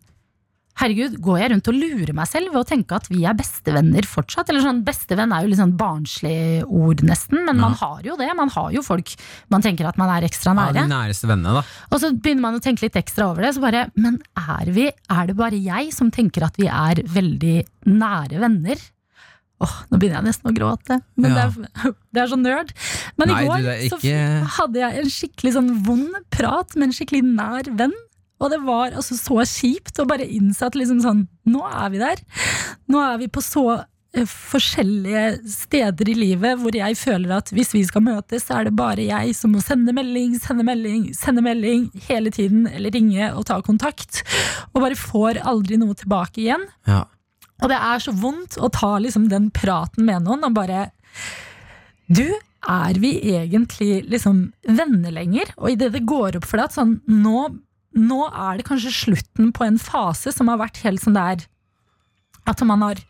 Herregud, går jeg rundt og lurer meg selv ved å tenke at vi er bestevenner fortsatt? Eller sånn, Bestevenn er jo litt sånn barnslig ord, nesten, men man har jo det. Man har jo folk man tenker at man er ekstra nære. de næreste vennene, da. Og så begynner man å tenke litt ekstra over det. Så bare, men er, vi, er det bare jeg som tenker at vi er veldig nære venner? Åh, Nå begynner jeg nesten å gråte. Men Ja. det, er, det er så nerd. Men Nei, i går ikke- hadde jeg en skikkelig sånn vond prat med en skikkelig nær venn. Og det var altså så kjipt å bare innse at liksom sånn, nå er vi der. Nå er vi på så eh, forskjellige steder i livet hvor jeg føler at hvis vi skal møtes, så er det bare jeg som må sende melding, sende melding, sende melding hele tiden, eller ringe og ta kontakt. Og bare får aldri noe tilbake igjen. Ja. Og det er så vondt å ta liksom den praten med noen og bare Du, er vi egentlig liksom venner lenger? Og idet det går opp for deg at sånn nå, nå er det kanskje slutten på en fase som har vært helt sånn der At man har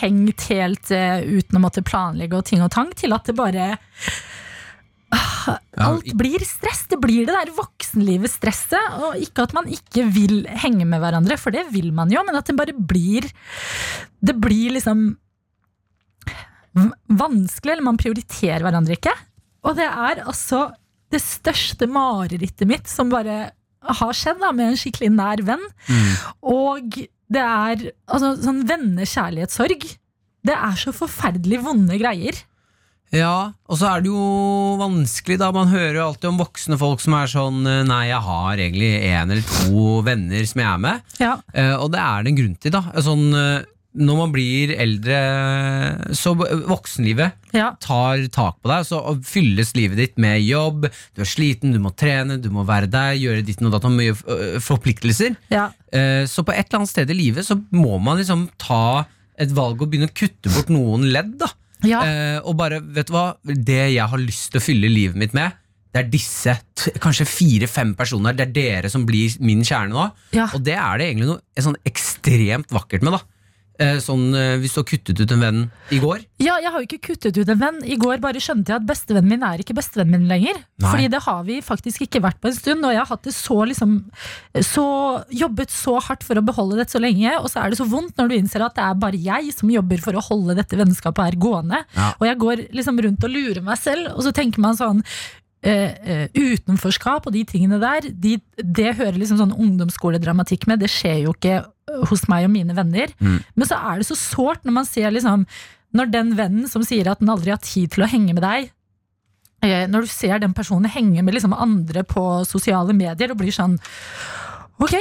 hengt helt uh, uten å måtte planlegge og ting og tang, til at det bare uh, Alt blir stress. Det blir det der voksenlivet-stresset. Og ikke at man ikke vil henge med hverandre, for det vil man jo, men at det bare blir Det blir liksom vanskelig, eller man prioriterer hverandre ikke. Og det er altså det største marerittet mitt som bare har skjedd da, med en skikkelig nær venn. Og det er altså, sånn vennekjærlighetssorg. Det er så forferdelig vonde greier. Ja, og så er det jo vanskelig, da. Man hører jo alltid om voksne folk som er sånn eh, Nei, jeg har egentlig en eller to venner som jeg er med. Ja. Uh, og det er det en grunn til, da. Sånn, eh, når man blir eldre, så voksenlivet Ja. tar tak på deg, så fylles livet ditt med jobb, du er sliten, du må trene, du må være der, gjøre ditt og datt, mye øh, forpliktelser. Ja. Eh, Så på et eller annet sted i livet så må man liksom ta et valg og begynne å kutte bort noen ledd, da. Ja. Eh, og bare, vet du hva, det jeg har lyst til å fylle livet mitt med, det er disse kanskje fire-fem personer. Det er dere som blir min kjerne nå. Ja. Og det er det egentlig noe sånn ekstremt vakkert med, da. Eh, sånn eh, hvis du har kuttet ut en venn i går. Ja, jeg har jo ikke kuttet ut en venn. I går bare skjønte jeg at bestevennen min er ikke bestevennen min lenger. Nei. Fordi det har vi faktisk ikke vært på en stund, og jeg har hatt det så liksom så, Jobbet så hardt for å beholde dette så lenge, og så er det så vondt når du innser at det er bare jeg som jobber for å holde dette vennskapet her gående. Ja. Og jeg går liksom rundt og lurer meg selv, og så tenker man sånn Uh, utenforskap og de tingene der, de, det hører liksom sånn ungdomsskoledramatikk med. Det skjer jo ikke hos meg og mine venner. Mm. Men så er det så sårt når man ser liksom Når den vennen som sier at den aldri har tid til å henge med deg, eh, når du ser den personen henge med liksom andre på sosiale medier og blir sånn Ok,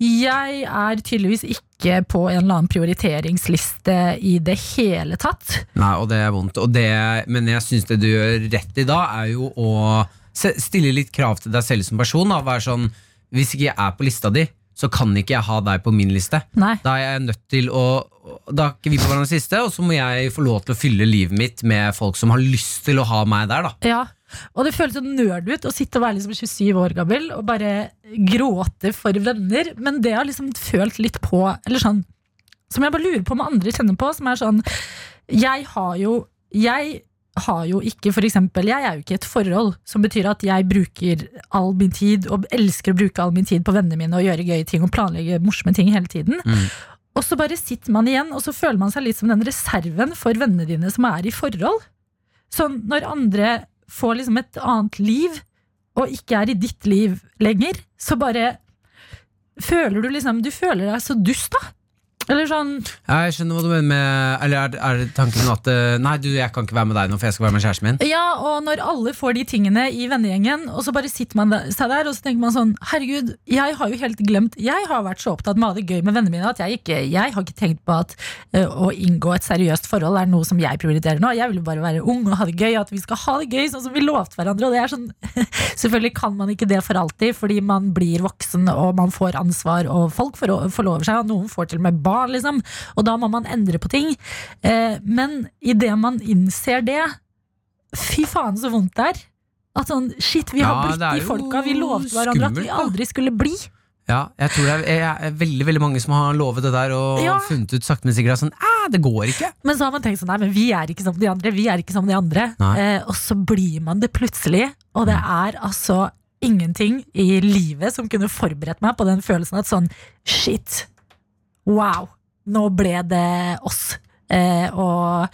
jeg er tydeligvis ikke på en eller annen prioriteringsliste i det hele tatt. Nei, og det er vondt. Og det, men jeg syns det du gjør rett i da, er jo å stille litt krav til deg selv som person. Da. Være sånn, hvis ikke jeg er på lista di, så kan ikke jeg ha deg på min liste. Nei. Da er jeg nødt til å Da er ikke vi på hverandres liste, og så må jeg få lov til å fylle livet mitt med folk som har lyst til å ha meg der, da. Ja, og det føles så nerd ut å sitte og være liksom 27 år gammel og bare gråte for venner, men det har liksom følt litt på Eller sånn Som jeg bare lurer på om andre kjenner på, som er sånn Jeg har jo Jeg har jo ikke, for eksempel, jeg er jo ikke i et forhold som betyr at jeg bruker all min tid, og elsker å bruke all min tid på vennene mine og gjøre gøye ting og planlegge morsomme ting hele tiden. Mm. Og så bare sitter man igjen, og så føler man seg litt som den reserven for vennene dine som er i forhold. Sånn når andre får liksom et annet liv, og ikke er i ditt liv lenger, så bare føler du liksom Du føler deg så dust, da. Eller sånn jeg skjønner hva du mener med Eller er, er tanken at eh, Nei, du, jeg kan ikke være med deg nå, for jeg skal være med kjæresten min? Ja, og når alle får de tingene i vennegjengen, og så bare sitter man der, seg der og så tenker man sånn Herregud, jeg har jo helt glemt Jeg har vært så opptatt med å ha det gøy med vennene mine at jeg ikke Jeg har ikke tenkt på at ø, å inngå et seriøst forhold er noe som jeg prioriterer nå. Jeg vil jo bare være ung og ha det gøy, at vi skal ha det gøy sånn som vi lovte hverandre. Og det er sånn *laughs* Selvfølgelig kan man ikke det for alltid, fordi man blir voksen og man får ansvar, og folk forlover seg, og noen får til og med barn, liksom. Og da må man endre på ting. Eh, men idet man innser det, fy faen så vondt det er. At sånn, shit, vi har Ja, blitt de folka vi lovte hverandre at vi aldri skulle bli. Ja, jeg tror det er, jeg er veldig veldig mange som har lovet det der og Ja. funnet ut sakte, men sikkert sånn, "Æ, det går ikke. Men så har man tenkt sånn, nei, men vi er ikke som de andre, vi er ikke som de andre. Eh, og så blir man det plutselig, og det er altså ingenting i livet som kunne forberedt meg på den følelsen at sånn, shit, wow, nå ble det oss. Eh, og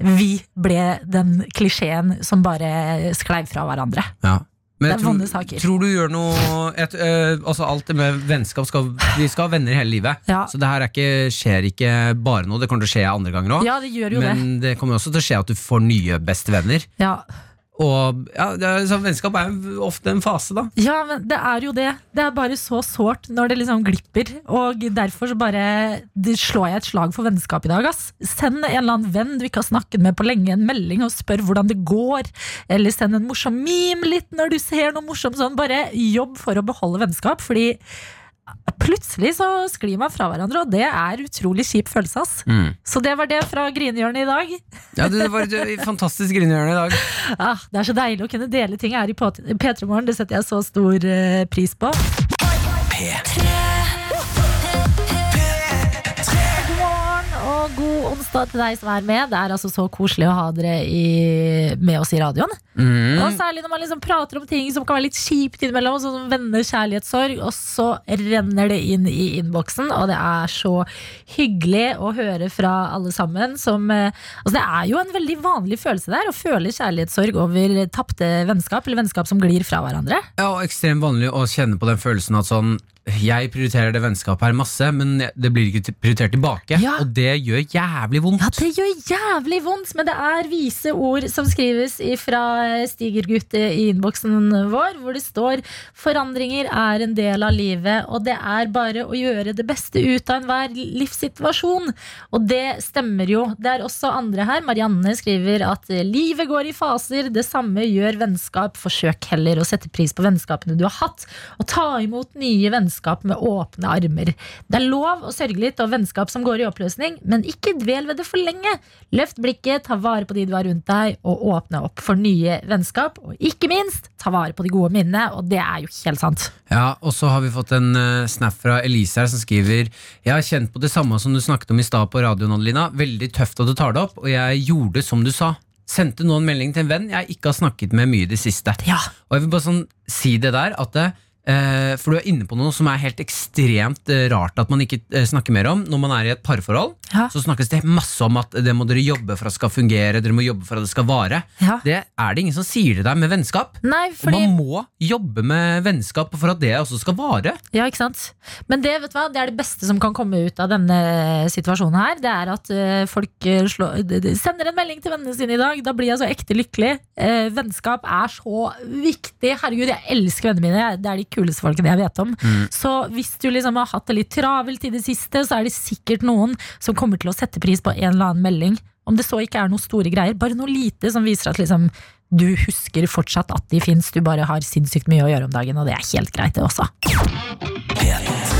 vi ble den klisjeen som bare sklei fra hverandre. Ja. Men Det er vonde saker. tror du gjør noe et, t- eh, Altså Alt det med vennskap skal, Vi skal ha venner hele livet. Ja. Så det her er ikke, skjer ikke bare nå. Det kommer til å skje andre ganger òg. Ja, jo det. Men det kommer også til å skje at du får nye bestevenner. Ja. Og ja, er, så Vennskap er ofte en fase, da. Ja, men det er jo det. Det er bare så sårt når det liksom glipper. Og derfor så bare slår jeg et slag for vennskap i dag. Ass. Send en eller annen venn du ikke har snakket med på lenge, en melding og spør hvordan det går. Eller send en morsom meme litt når du ser noe morsomt sånn. Bare jobb for å beholde vennskap, fordi plutselig så sklir man fra hverandre, og det er utrolig kjip følelse, ass. Mm. Så det var det fra grinehjørnet i dag. ja, det var et fantastisk grinehjørne i dag. *laughs* Ah, det er så deilig å kunne dele ting her i P3 Morgen, det setter jeg så stor eh, pris på. P3 god onsdag til deg som er med. Det er altså så koselig å ha dere i, med oss i radioen. Mm. Og særlig når man liksom prater om ting som kan være litt kjipt innimellom, sånn som venner, kjærlighetssorg, og så renner det inn i innboksen, og det er så hyggelig å høre fra alle sammen som eh, Altså, det er jo en veldig vanlig følelse der, å føle kjærlighetssorg over tapte vennskap, eller vennskap som glir fra hverandre. Ja, og ekstremt vanlig å kjenne på den følelsen at sånn jeg prioriterer det vennskapet her masse, men det blir ikke prioritert tilbake. Ja. Og det gjør jævlig vondt. Ja, det gjør jævlig vondt, men det er vise ord som skrives fra Stigergutt i innboksen vår, hvor det står forandringer er en del av livet, og det er bare å gjøre det beste ut av enhver livssituasjon. Og det stemmer jo. Det er også andre her. Marianne skriver at livet går i faser, det samme gjør vennskap. Forsøk heller å sette pris på vennskapene du har hatt, og ta imot nye vennskap med åpne armer. Det er lov å sørge litt over vennskap som går i oppløsning, men ikke dvel ved det for lenge. Løft blikket, ta vare på de du har rundt deg, og åpne opp for nye vennskap. Og ikke minst, ta vare på de gode minnene, og det er jo helt sant. Ja, og så har vi fått en uh, snap fra Elise her som skriver Jeg har kjent på det samme som du snakket om i stad på radioen, Adelina. Veldig tøft at du tar det opp, og jeg gjorde som du sa. Sendte nå en melding til en venn jeg ikke har snakket med mye i det siste. Ja. Og jeg vil bare sånn si det der at det, eh, For du er inne på noe som er helt ekstremt eh, rart at man ikke eh, snakker mer om. Når man er i et parforhold, Ja. så snakkes det masse om at det må dere jobbe for at det skal fungere. Dere må jobbe for at det skal vare. Ja. Det er det ingen som sier til deg med vennskap. Nei, Og man må jobbe med vennskap for at det også skal vare. Ja, ikke sant? Men det, vet du hva? det er det beste som kan komme ut av denne situasjonen her. Det er at eh, folk eh, slår, de- de sender en melding til vennene sine i dag. Da blir jeg så ekte lykkelig. Eh, vennskap er så viktig. Herregud, jeg elsker vennene mine. Det er de kuleste folkene jeg vet om. Så hvis du liksom har hatt det litt travelt i det siste, så er det sikkert noen som kommer til å sette pris på en eller annen melding. Om det så ikke er noen store greier, bare noe lite som viser at liksom du husker fortsatt at de fins, du bare har sinnssykt mye å gjøre om dagen, og det er helt greit, det også. P3